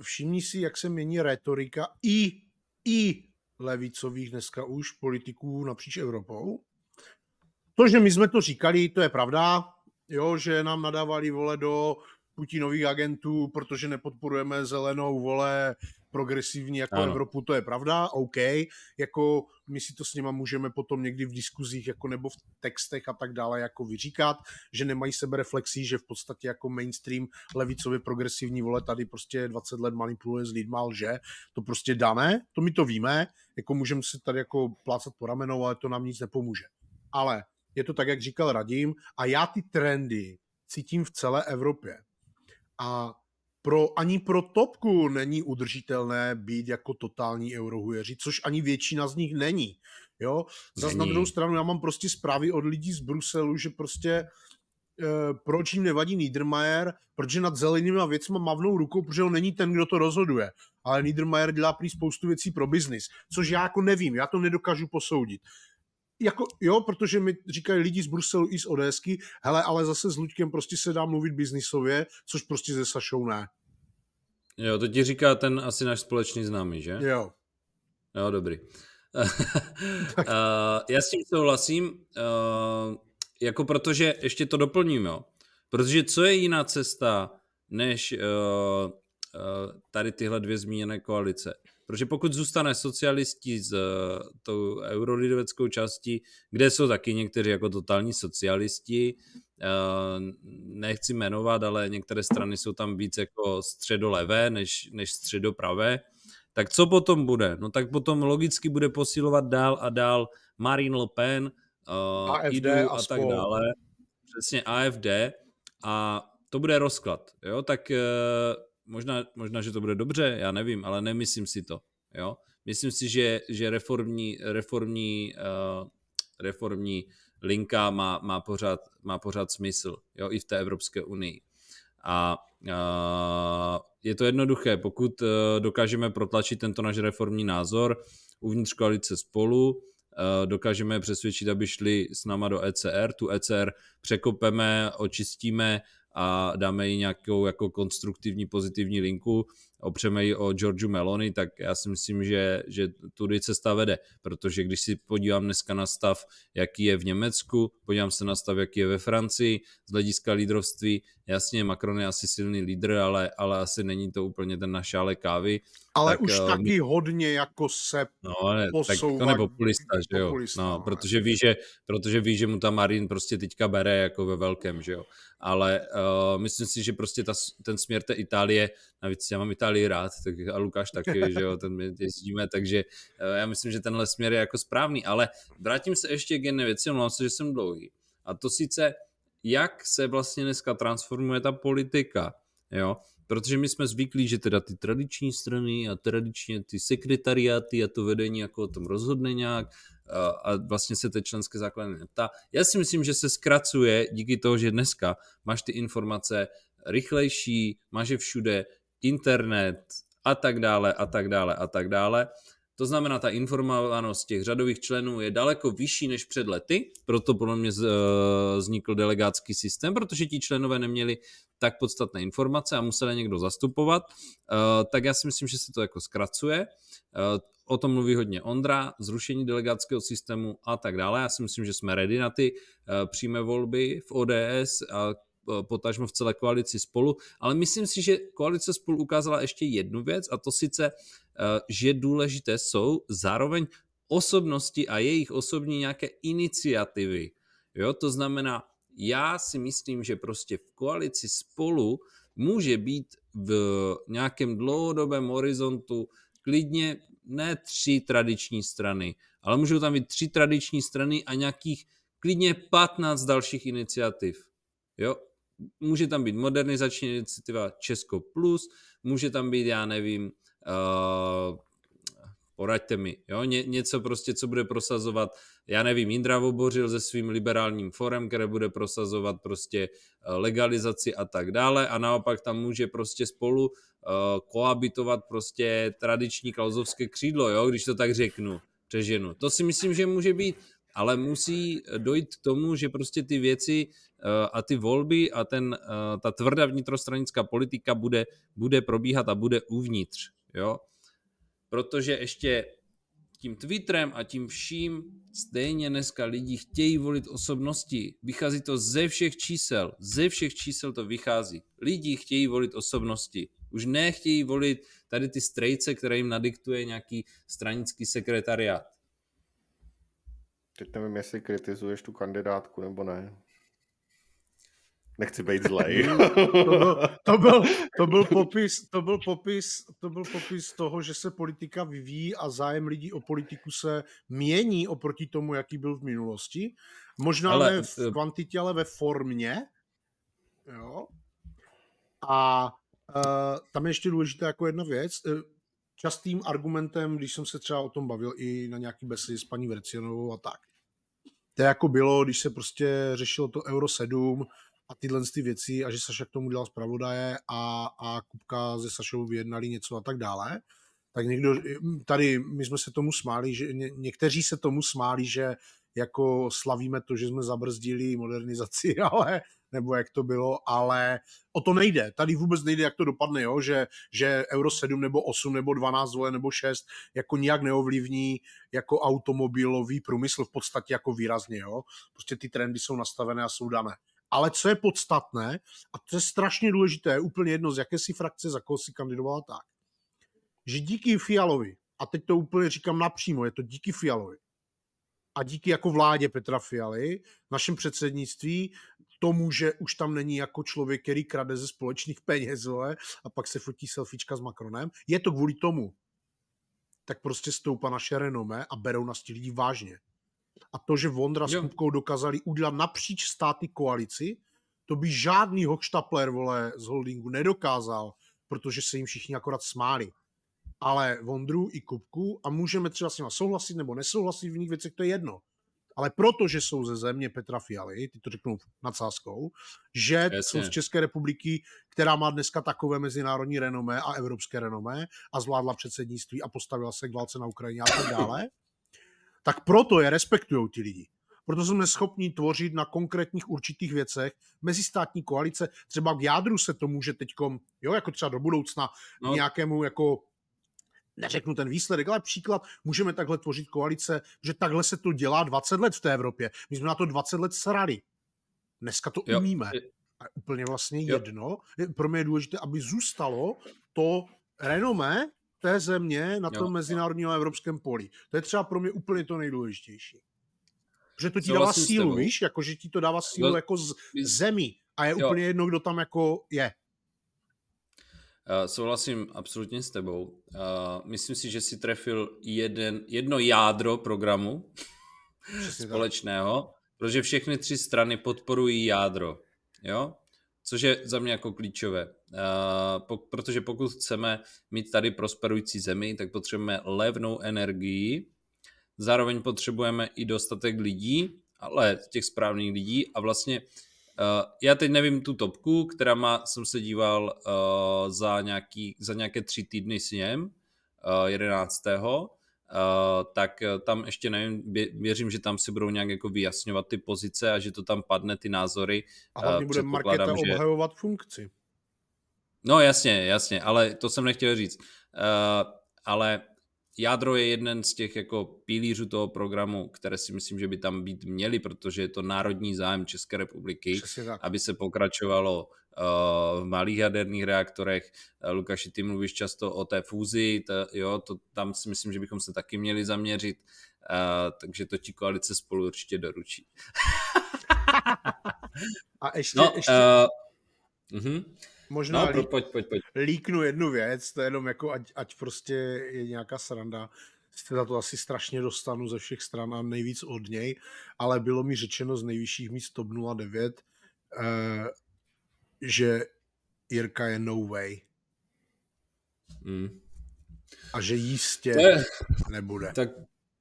všimni si, jak se mění retorika i, i levicových dneska už politiků napříč Evropou. To, že my jsme to říkali, to je pravda, jo, že nám nadávali vole do Putinových agentů, protože nepodporujeme zelenou vole progresivní jako ano. Evropu, to je pravda, OK, jako my si to s nima můžeme potom někdy v diskuzích jako nebo v textech a tak dále jako vyříkat, že nemají sebe reflexí, že v podstatě jako mainstream levicově progresivní vole tady prostě 20 let manipuluje s lidma, že to prostě dané, to my to víme, jako můžeme si tady jako plácat po ramenou, ale to nám nic nepomůže. Ale je to tak, jak říkal Radim, a já ty trendy cítím v celé Evropě. A pro, ani pro topku není udržitelné být jako totální eurohujeři, což ani většina z nich není. Jo? Zas na druhou stranu já mám prostě zprávy od lidí z Bruselu, že prostě e, proč jim nevadí Niedermayer, protože nad zelenými věcmi mavnou rukou, protože on není ten, kdo to rozhoduje. Ale Niedermayer dělá prý spoustu věcí pro biznis, což já jako nevím, já to nedokážu posoudit jako, jo, protože mi říkají lidi z Bruselu i z Odésky, hele, ale zase s Luďkem prostě se dá mluvit biznisově, což prostě ze Sašou ne. Jo, to ti říká ten asi náš společný známý, že? Jo. Jo, dobrý. uh, já s tím souhlasím, uh, jako protože, ještě to doplním, jo, protože co je jiná cesta, než uh, uh, tady tyhle dvě zmíněné koalice? Protože pokud zůstane socialisti s tou eurolidoveckou částí, kde jsou taky někteří jako totální socialisti, nechci jmenovat, ale některé strany jsou tam víc jako středolevé než, než středopravé, tak co potom bude? No tak potom logicky bude posilovat dál a dál Marine Le Pen, uh, AFD IDU a, a tak dále. Přesně AFD a to bude rozklad. Jo? Tak uh, možná, možná, že to bude dobře, já nevím, ale nemyslím si to. Jo? Myslím si, že, že reformní, reformní, uh, reformní linka má, má, pořád, má pořád smysl jo? i v té Evropské unii. A uh, je to jednoduché, pokud uh, dokážeme protlačit tento náš reformní názor uvnitř koalice spolu, uh, dokážeme přesvědčit, aby šli s náma do ECR, tu ECR překopeme, očistíme a dáme jí nějakou jako konstruktivní pozitivní linku, opřeme ji o Georgiu Meloni, tak já si myslím, že, že tudy cesta vede, protože když si podívám dneska na stav, jaký je v Německu, podívám se na stav, jaký je ve Francii, z hlediska lídrovství, jasně, Macron je asi silný lídr, ale, ale asi není to úplně ten na šále kávy. Ale tak, už uh, taky hodně jako se no, ne, tak to je populista, že jo, populista, no, no, protože ví, že, protože ví, že mu ta Marin prostě teďka bere jako ve velkém, že jo, ale uh, myslím si, že prostě ta, ten směr té Itálie, navíc já mám Itálii rád, tak a Lukáš taky, že jo, ten jezdíme, takže uh, já myslím, že tenhle směr je jako správný, ale vrátím se ještě k jedné věci, mluvám se, že jsem dlouhý. A to sice, jak se vlastně dneska transformuje ta politika, jo, protože my jsme zvyklí, že teda ty tradiční strany a tradičně ty sekretariáty a to vedení jako o tom rozhodne nějak a vlastně se ty členské základy neptá. Já si myslím, že se zkracuje díky toho, že dneska máš ty informace rychlejší, máš je všude, internet a tak dále a tak dále a tak dále. To znamená, ta informovanost těch řadových členů je daleko vyšší než před lety, proto podle mě eh, vznikl delegátský systém, protože ti členové neměli tak podstatné informace a museli někdo zastupovat, eh, tak já si myslím, že se to jako zkracuje. Eh, o tom mluví hodně Ondra, zrušení delegátského systému a tak dále. Já si myslím, že jsme ready na ty přímé volby v ODS a potažmo v celé koalici spolu, ale myslím si, že koalice spolu ukázala ještě jednu věc a to sice Eh, že důležité jsou zároveň osobnosti a jejich osobní nějaké iniciativy. Jo, to znamená, já si myslím, že prostě v koalici spolu může být v nějakém dlouhodobém horizontu klidně ne tři tradiční strany, ale můžou tam být tři tradiční strany a nějakých klidně 15 dalších iniciativ. Jo? Může tam být modernizační iniciativa Česko Plus, může tam být, já nevím, uh, poraďte mi, jo, Ně, něco prostě, co bude prosazovat, já nevím, Indra Vobořil se svým liberálním forem, které bude prosazovat prostě eh, legalizaci a tak dále a naopak tam může prostě spolu uh, koabitovat prostě tradiční klauzovské křídlo, jo, když to tak řeknu, přeženu. To si myslím, že může být, ale musí dojít k tomu, že prostě ty věci uh, a ty volby a ten, uh, ta tvrdá vnitrostranická politika bude, bude probíhat a bude uvnitř, jo protože ještě tím Twitterem a tím vším stejně dneska lidi chtějí volit osobnosti. Vychází to ze všech čísel. Ze všech čísel to vychází. Lidi chtějí volit osobnosti. Už nechtějí volit tady ty strejce, které jim nadiktuje nějaký stranický sekretariát. Teď nevím, jestli kritizuješ tu kandidátku nebo ne. Nechci být zlej. to, byl, to, byl, to, byl popis, to, byl popis, to byl popis toho, že se politika vyvíjí a zájem lidí o politiku se mění oproti tomu, jaký byl v minulosti. Možná ale, ne v kvantitě, ale ve formě. Jo. A uh, tam je ještě důležitá jako jedna věc. E, častým argumentem, když jsem se třeba o tom bavil i na nějaký besy s paní Vercionovou a tak, to jako bylo, když se prostě řešilo to Euro 7, a tyhle ty věci a že Saša k tomu dělal zpravodaje a, a Kupka ze Sašou vyjednali něco a tak dále, tak někdo, tady my jsme se tomu smáli, že ně, někteří se tomu smáli, že jako slavíme to, že jsme zabrzdili modernizaci, ale nebo jak to bylo, ale o to nejde. Tady vůbec nejde, jak to dopadne, jo? Že, že Euro 7 nebo 8 nebo 12 vole, nebo 6 jako nijak neovlivní jako automobilový průmysl v podstatě jako výrazně. Jo? Prostě ty trendy jsou nastavené a jsou dané. Ale co je podstatné, a to je strašně důležité, úplně jedno, z jaké si frakce, za koho si kandidovala tak, že díky Fialovi, a teď to úplně říkám napřímo, je to díky Fialovi, a díky jako vládě Petra Fialy, našem předsednictví, tomu, že už tam není jako člověk, který krade ze společných peněz vole, a pak se fotí selfiečka s Macronem, je to kvůli tomu. Tak prostě stoupá naše renome a berou nás ti lidi vážně. A to, že Vondra s Kupkou dokázali udělat napříč státy koalici, to by žádný hochštapler, vole, z holdingu nedokázal, protože se jim všichni akorát smáli. Ale Vondru i Kupku a můžeme třeba s nimi souhlasit nebo nesouhlasit v jiných věcech, to je jedno. Ale protože jsou ze země Petra Fialy, ty to řeknou nadsázkou, že Jasně. jsou z České republiky, která má dneska takové mezinárodní renomé a evropské renomé a zvládla předsednictví a postavila se k válce na Ukrajině a tak dále, tak proto je respektují ti lidi. Proto jsme schopni tvořit na konkrétních určitých věcech mezistátní koalice. Třeba k jádru se to může teď, jo, jako třeba do budoucna no. nějakému jako neřeknu ten výsledek, ale příklad, můžeme takhle tvořit koalice, že takhle se to dělá 20 let v té Evropě. My jsme na to 20 let srali. Dneska to jo. umíme. A úplně vlastně jo. jedno. Pro mě je důležité, aby zůstalo to renomé té země na tom jo. mezinárodním a evropském poli. To je třeba pro mě úplně to nejdůležitější. Protože to ti dává sílu, víš, jako že ti to dává sílu no, jako z zemi a je jo. úplně jedno, kdo tam jako je. Uh, souhlasím absolutně s tebou. Uh, myslím si, že si trefil jeden, jedno jádro programu Přesně společného, tak. protože všechny tři strany podporují jádro. Jo? což je za mě jako klíčové. Uh, protože pokud chceme mít tady prosperující zemi, tak potřebujeme levnou energii, zároveň potřebujeme i dostatek lidí, ale těch správných lidí a vlastně uh, já teď nevím tu topku, která má, jsem se díval uh, za, nějaký, za nějaké tři týdny s něm, uh, 11. Uh, tak eh, tam ještě nevím, věřím, že tam si budou nějak jako vyjasňovat ty pozice a že to tam padne, ty názory. A hlavně uh, bude Marketa že... obhajovat funkci. No jasně, jasně, ale to jsem nechtěl říct. Uh, ale jádro je jeden z těch jako pilířů toho programu, které si myslím, že by tam být měly, protože je to národní zájem České republiky, aby se pokračovalo v malých jaderných reaktorech. Eh, Lukáši, ty mluvíš často o té fúzi, to, jo, to, tam si myslím, že bychom se taky měli zaměřit, uh, takže to ti koalice spolu určitě doručí. A ještě, no, ještě... Uh, uh-huh. Možná no, pojď, pojď, pojď. líknu jednu věc, to je jenom jako, ať, ať prostě je nějaká sranda. Se za to asi strašně dostanu ze všech stran a nejvíc od něj, ale bylo mi řečeno z nejvyšších míst TOP 09, eh, že Jirka je no way. Mm. A že jistě je, nebude. Tak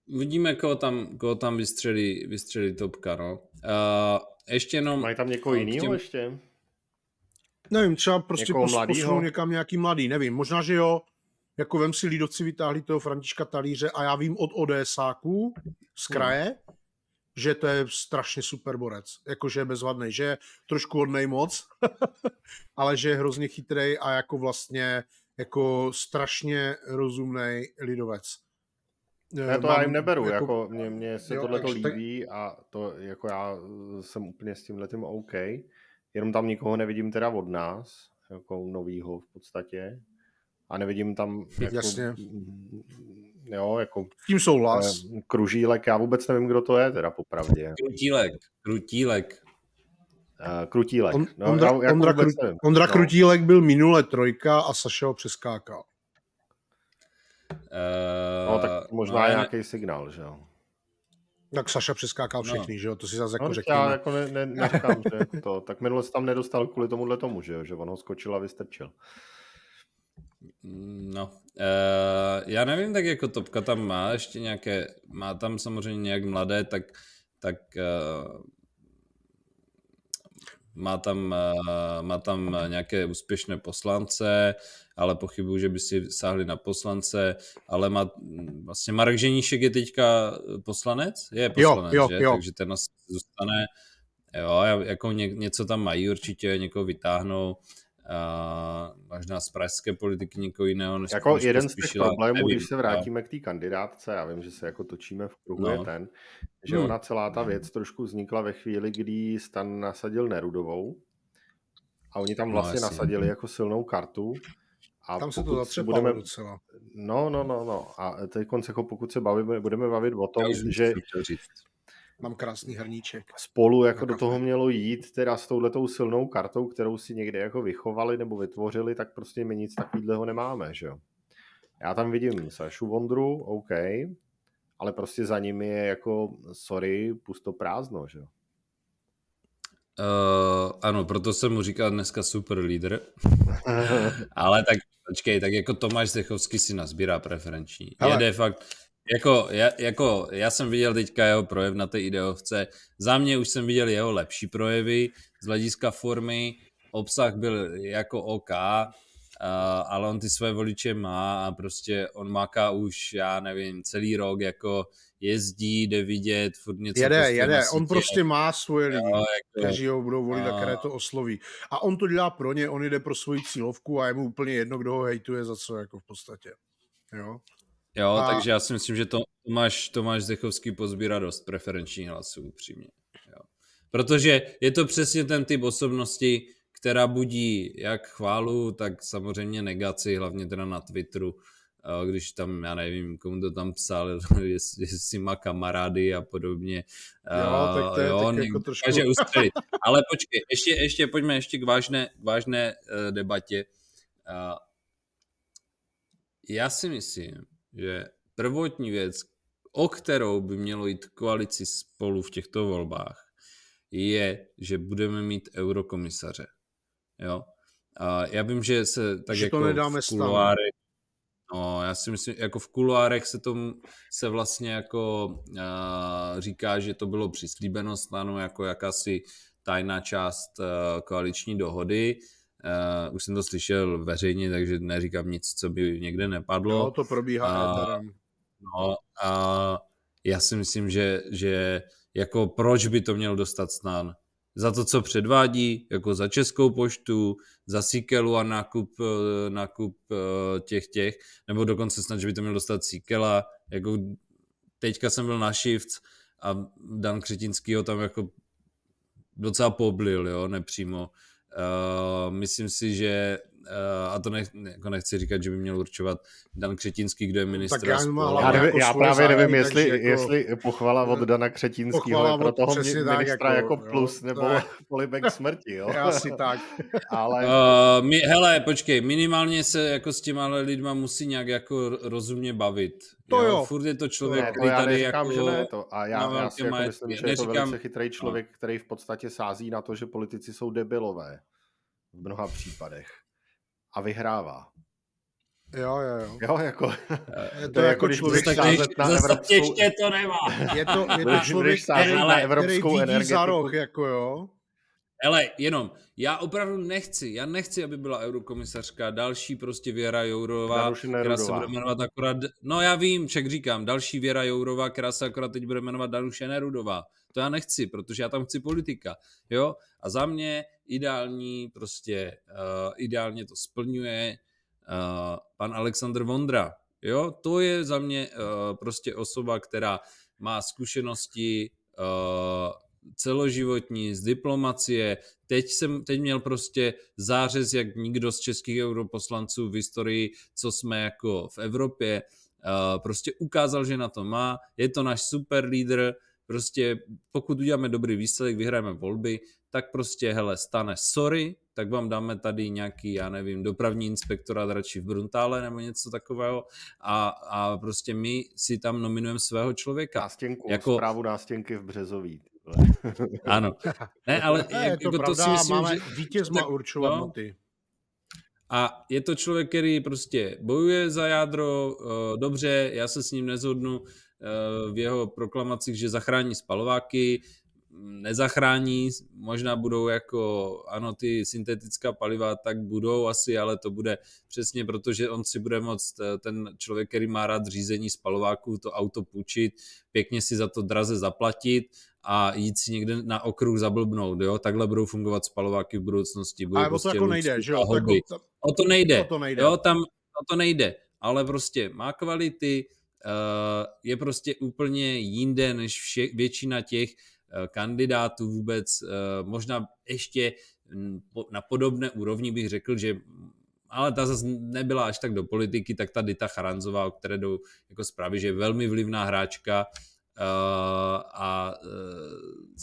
uvidíme, koho tam, koho tam vystřelí, vystřelí topka, no. Uh, ještě jenom... Mají tam někoho jiného těm... ještě? Nevím, třeba prostě posunou někam nějaký mladý, nevím. Možná, že jo, jako vem si lídovci vytáhli toho Františka Talíře a já vím od ODSáků z hmm. kraje, hmm. že to je strašně super borec. Jakože je bezvadný, že je trošku hodnej moc, ale že je hrozně chytrý a jako vlastně jako strašně rozumný lidovec. Já to Mám, já jim neberu, jako, jako mě, mě se tohle to líbí tak... a to jako já jsem úplně s tímhle tím OK, jenom tam nikoho nevidím teda od nás, jako novýho v podstatě a nevidím tam jako, Jasně. jo, jako tím souhlas. Eh, kružílek, já vůbec nevím, kdo to je teda popravdě. Krutílek, Krutílek. Uh, Krutílek. On, no, Ondra, já, Ondra, Kru, Ondra no. Krutílek byl minule trojka a Saša ho přeskákal. Uh, no tak možná no, nějaký ne... signál, že jo. Tak Saša přeskákal no. všechny, no. že jo, to si zase jako no, řekněme. Já jako ne, ne, neříkám, že to, tak minule se tam nedostal kvůli tomuhle tomu, že jo, že on ho skočil a vystrčil. No, uh, já nevím, tak jako Topka tam má ještě nějaké, má tam samozřejmě nějak mladé, tak, tak uh, má tam, uh, má tam nějaké úspěšné poslance, ale pochybuju, že by si sáhli na poslance, ale má vlastně Marek Ženíšek je teďka poslanec? Je poslanec, jo, jo, že? Jo. Takže ten asi zůstane. Jo, jako ně, něco tam mají určitě, někoho vytáhnou a možná z pražské politiky někoho jiného. Než jako jeden z těch problémů, nevím, když se vrátíme k té kandidátce, já vím, že se jako točíme v kruhu, no. je ten, že hmm. ona celá ta věc trošku vznikla ve chvíli, kdy Stan nasadil Nerudovou a oni tam no, vlastně no, nasadili jako silnou kartu. A tam se to budeme... docela. No, no, no, no. A teď jako pokud se bavíme, budeme bavit o tom, že Mám krásný hrníček. Spolu jako do toho mělo jít teda s touhletou silnou kartou, kterou si někde jako vychovali nebo vytvořili, tak prostě my nic takového nemáme, že jo. Já tam vidím Sašu Vondru, OK, ale prostě za nimi je jako, sorry, pusto prázdno, že jo. Uh, ano, proto jsem mu říkal dneska super lídr. ale tak počkej, tak jako Tomáš Zechovský si nazbírá preferenční. Hele. Jede fakt, jako, já, jako, já jsem viděl teďka jeho projev na té ideovce. Za mě už jsem viděl jeho lepší projevy z hlediska formy. Obsah byl jako OK, uh, ale on ty své voliče má a prostě on máká už, já nevím, celý rok jako jezdí, jde vidět, furt něco Jede, prostě jede, on prostě má svoje lidi, jo, jako, kteří ho budou volit a které to osloví. A on to dělá pro ně, on jde pro svoji cílovku a je mu úplně jedno, kdo ho hejtuje za co, jako v podstatě. Jo. Jo, a... takže já si myslím, že to Tomáš, Tomáš Zdechovský pozbírá dost preferenční hlasů, upřímně. Jo. Protože je to přesně ten typ osobnosti, která budí jak chválu, tak samozřejmě negaci, hlavně teda na Twitteru, když tam, já nevím, komu to tam psal, jestli, jestli má kamarády a podobně. Jo, tak to je jo, tak jako trošku... Takže ustřelit. Ale počkej, ještě, ještě pojďme ještě k vážné, vážné uh, debatě. Já si myslím, že prvotní věc, o kterou by mělo jít koalici spolu v těchto volbách, je, že budeme mít eurokomisaře. Jo? A já vím, že se tak že jako to nedáme v kuloárech, no, já si myslím, jako v kuloárech se tomu se vlastně jako uh, říká, že to bylo přislíbeno stanu jako jakási tajná část uh, koaliční dohody. Uh, už jsem to slyšel veřejně, takže neříkám nic, co by někde nepadlo. No, to probíhá uh, No a já si myslím, že, že jako proč by to měl dostat stan? Za to, co předvádí, jako za Českou poštu, za Sikelu a nákup, eh, nákup těch těch, nebo dokonce snad, že by to měl dostat Sikela, jako teďka jsem byl na Shift a Dan Křetinský ho tam jako docela poblil, jo, nepřímo. Uh, myslím si, že a to nech, jako nechci říkat, že by měl určovat Dan Křetinský, kdo je ministr. Tak já, já, nevím, jako já právě nevím, jestli, jako, jestli pochvala od Dana Křetinského je pro toho ministra jako, jako plus, jo, nebo polibek smrti. Jo? Asi tak. Ale... Uh, my, hele, počkej, minimálně se jako s těma lidma musí nějak jako rozumně bavit. To jo. jo. Furt je to člověk, ne, který tady neříkám, jako... Že ne to. A já, já si jako myslím, že neříkám... je to velice chytrý člověk, který v podstatě sází na to, že politici jsou debilové v mnoha případech a vyhrává. Jo, jo, jo. Jo, jako, je to, to je jako, když budeš sázet na evropskou... Ještě to nemá. Je to, je to člověk, který, na evropskou který vidí za roh, jako jo. Ale jenom, já opravdu nechci, já nechci, aby byla eurokomisařka, další prostě Věra Jourová, která se bude jmenovat akorát, no já vím, ček říkám, další Věra Jourová, která se akorát teď bude jmenovat Danuše Nerudová. To já nechci, protože já tam chci politika, jo? A za mě ideální, prostě uh, ideálně to splňuje uh, pan Alexandr Vondra, jo? To je za mě uh, prostě osoba, která má zkušenosti uh, celoživotní, z diplomacie. Teď jsem, teď měl prostě zářez, jak nikdo z českých europoslanců v historii, co jsme jako v Evropě, uh, prostě ukázal, že na to má. Je to náš super lídr, prostě pokud uděláme dobrý výsledek, vyhrajeme volby, tak prostě, hele, stane sorry, tak vám dáme tady nějaký, já nevím, dopravní inspektorát radši v Bruntále nebo něco takového a, a prostě my si tam nominujeme svého člověka. Nástěnku, jako... zprávu nástěnky v Březoví. Ano. Ne, ale ne, je to, jako to si myslím, máme že... vítěz má určovat no, noty. A je to člověk, který prostě bojuje za jádro, uh, dobře, já se s ním nezhodnu v jeho proklamacích, že zachrání spalováky, nezachrání, možná budou jako, ano, ty syntetická paliva, tak budou asi, ale to bude přesně proto, že on si bude moct, eh, ten člověk, který má rád řízení spalováků, to auto půjčit, pěkně si za to draze zaplatit a jít si někde na okruh zablbnout, jo? Takhle budou fungovat spalováky v budoucnosti. Budou ale prostě to jako nejde, že jo? O to nejde. O to nejde. Jo, tam o to nejde. Ale prostě má kvality, je prostě úplně jinde než vše, většina těch uh, kandidátů vůbec, uh, možná ještě na podobné úrovni bych řekl, že ale ta zase nebyla až tak do politiky, tak ta Dita Charanzová, o které jdou jako zprávy, že je velmi vlivná hráčka, Eh, a eh,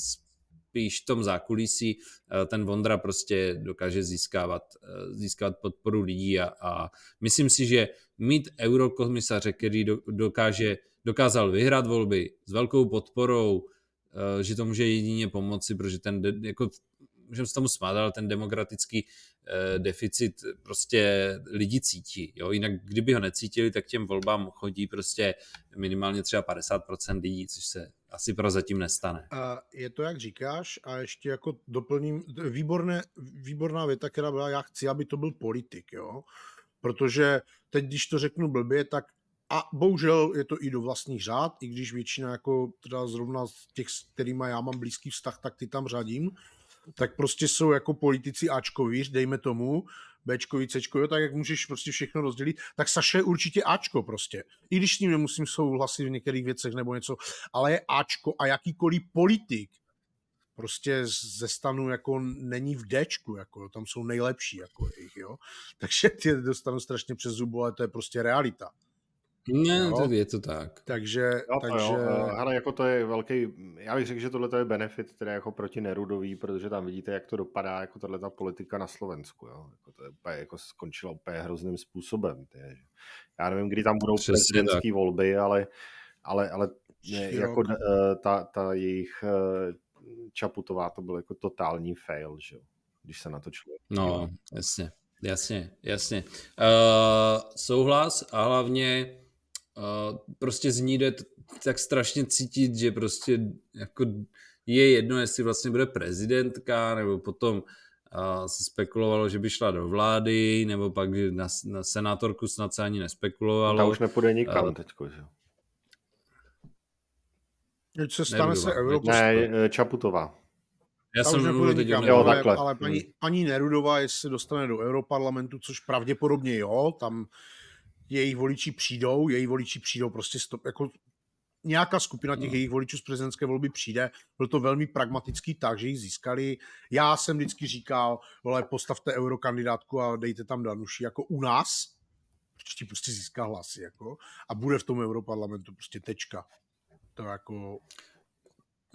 spíš v tom zákulisí eh, ten Vondra prostě dokáže získávat, získávat podporu lidí a, a myslím si, že mít eurokomisaře, který dokáže, dokázal vyhrát volby s velkou podporou, že to může jedině pomoci, protože ten jako můžeme se tomu smát, ale ten demokratický eh, deficit prostě lidi cítí. Jo? Jinak kdyby ho necítili, tak těm volbám chodí prostě minimálně třeba 50% lidí, což se asi prozatím nestane. A je to, jak říkáš, a ještě jako doplním, výborné, výborná věta, která byla, já chci, aby to byl politik, jo? protože teď, když to řeknu blbě, tak a bohužel je to i do vlastních řád, i když většina jako teda zrovna těch, s kterými já mám blízký vztah, tak ty tam řadím, tak prostě jsou jako politici Ačkoví, dejme tomu, Bčkovi, Cčkovi, tak jak můžeš prostě všechno rozdělit, tak Saša je určitě Ačko prostě. I když s ním nemusím souhlasit v některých věcech nebo něco, ale je Ačko a jakýkoliv politik prostě ze stanu jako není v Dčku, jako tam jsou nejlepší jako jejich, jo. Takže ty dostanu strašně přes zubu, ale to je prostě realita. Ne, to je to tak. Takže, jo, takže... Jo. Ale jako to je velký, já bych řekl, že tohle je benefit teda jako proti Nerudový, protože tam vidíte, jak to dopadá, jako tahle ta politika na Slovensku. Jo. Jako to je úplně, jako skončila úplně hrozným způsobem. Tě. Já nevím, kdy tam budou prezidentské volby, ale, ale, ale ne, jako eh, ta, ta jejich eh, Čaputová to byl jako totální fail, že? když se na to člověk... No, jasně. Jasně, jasně. Uh, souhlas a hlavně prostě z ní jde tak strašně cítit, že prostě jako je jedno, jestli vlastně bude prezidentka, nebo potom uh, se spekulovalo, že by šla do vlády, nebo pak na, na senátorku snad se ani nespekulovalo. Ta už nepůjde nikam teďko, že co stane se Ne, Čaputová. Já jsem mluvil teď nikam, jo, ale, takhle. ale paní, paní Nerudová, jestli se dostane do Europarlamentu, což pravděpodobně jo, tam jejich voliči přijdou, jejich voliči přijdou prostě stop, jako nějaká skupina těch no. jejich voličů z prezidentské volby přijde. Byl to velmi pragmatický tak, že ji získali. Já jsem vždycky říkal, vole, postavte eurokandidátku a dejte tam Danuši jako u nás, protože prostě získá hlasy, jako, a bude v tom europarlamentu prostě tečka. To jako...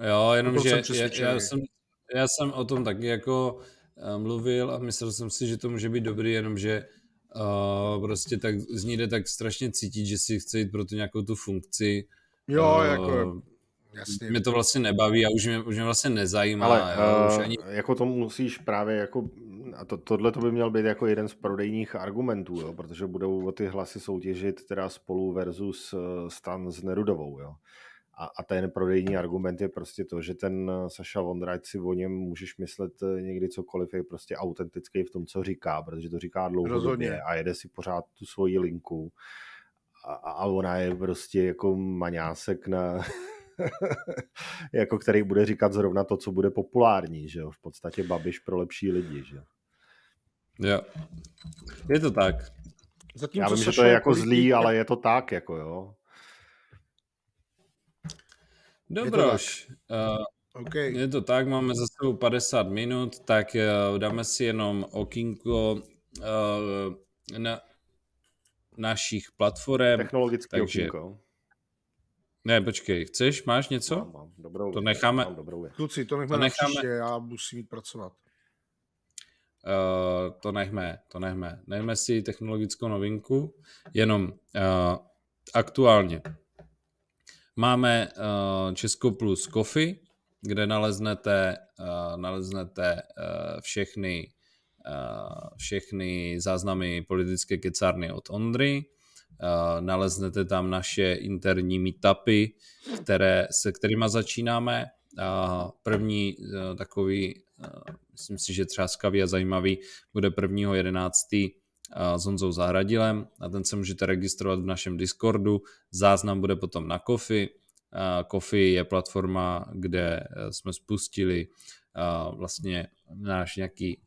Jo, jenom, že já, já, jsem, já jsem o tom taky jako eh, mluvil a myslel jsem si, že to může být dobrý, jenomže uh, prostě tak z ní jde tak strašně cítit, že si chce jít pro tu nějakou tu funkci. Jo, uh, jako Jasně. Mě to vlastně nebaví a už mě, už mě vlastně nezajímá. Ale jo, uh, už ani... jako to musíš právě jako a to, tohle to by měl být jako jeden z prodejních argumentů, jo, protože budou o ty hlasy soutěžit teda spolu versus eh, stan s Nerudovou. Jo. A, a ten prodejní argument je prostě to, že ten Saša Vondrač si o něm můžeš myslet někdy cokoliv, je prostě autentický v tom, co říká, protože to říká dlouhodobě a jede si pořád tu svoji linku a, a ona je prostě jako maňásek na jako který bude říkat zrovna to, co bude populární, že jo? V podstatě Babiš pro lepší lidi, že jo? Jo. Je to tak. Zatím, Já vím, že to je jako zlý, ale je to tak, jako jo. Dobroš. Uh, okay. Je to tak, máme za sebou 50 minut, tak uh, dáme si jenom okýnko uh, na našich platform. Technologické takže... okýnko. Ne, počkej, chceš, máš něco? Mám, mám. Dobrou to necháme. Mám dobrou Kluci, to necháme, to necháme... příště, já musím jít pracovat. Uh, to nechme, to nechme. Nechme si technologickou novinku, jenom uh, aktuálně. Máme uh, Česko plus Coffee, kde naleznete, uh, naleznete uh, všechny, všechny záznamy politické kecárny od Ondry, naleznete tam naše interní meetupy, které, se kterými začínáme. První takový, myslím si, že třáskavý a zajímavý, bude 1.11. s Honzou Zahradilem a ten se můžete registrovat v našem Discordu. Záznam bude potom na Kofi. Kofi je platforma, kde jsme spustili vlastně náš nějaký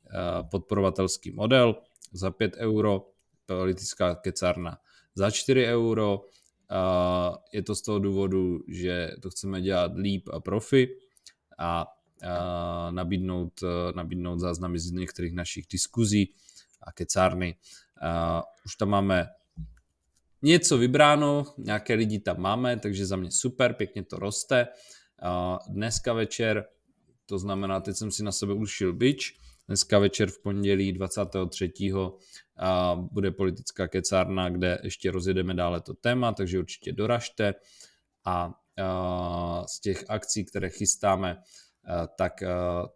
podporovatelský model za 5 euro, politická kecárna za 4 euro. Je to z toho důvodu, že to chceme dělat líp a profi a nabídnout, uh, nabídnout záznamy z některých našich diskuzí a kecárny. Uh, už tam máme něco vybráno, nějaké lidi tam máme, takže za mě super, pěkně to roste. Uh, dneska večer, to znamená, teď jsem si na sebe ušil bič, dneska večer v pondělí 23 a bude politická kecárna, kde ještě rozjedeme dále to téma, takže určitě doražte a z těch akcí, které chystáme, tak,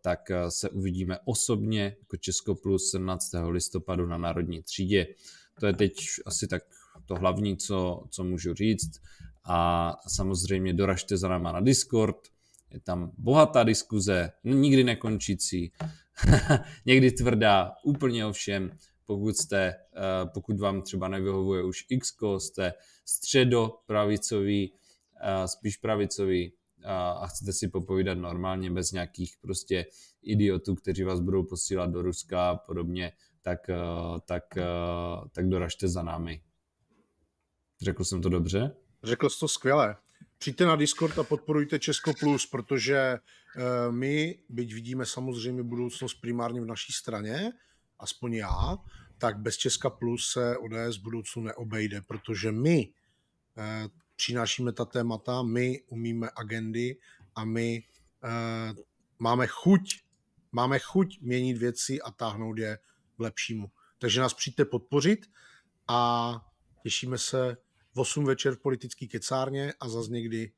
tak se uvidíme osobně jako Česko Plus 17. listopadu na Národní třídě. To je teď asi tak to hlavní, co, co můžu říct. A samozřejmě doražte za náma na Discord, je tam bohatá diskuze, nikdy nekončící, někdy tvrdá, úplně o všem pokud jste, eh, pokud vám třeba nevyhovuje už X, jste středopravicový, eh, spíš pravicový eh, a chcete si popovídat normálně bez nějakých prostě idiotů, kteří vás budou posílat do Ruska a podobně, tak, tak, tak doražte za námi. Řekl jsem to dobře? Řekl jsi to skvěle. Přijďte na Discord a podporujte Česko Plus, protože my, byť vidíme samozřejmě budoucnost primárně v naší straně, aspoň já, tak bez Česka Plus se ODS v budoucnu neobejde, protože my eh, přinášíme ta témata, my umíme agendy a my eh, máme chuť, máme chuť měnit věci a táhnout je k lepšímu. Takže nás přijďte podpořit a těšíme se v 8 večer v politické kecárně a zase někdy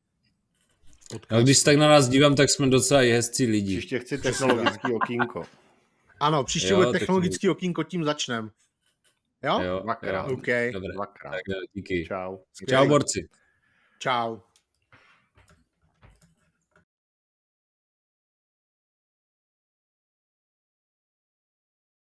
podcast. No, když tak na nás dívám, tak jsme docela hezcí lidi. Příště chci technologický okýnko. Ano, příště jo, bude technologický tak... okýnko, tím začnem. Jo? Jo, dvakrát. Okay. Dobře. Dvakrát. Tak díky. Čau. Čau, borci. Čau.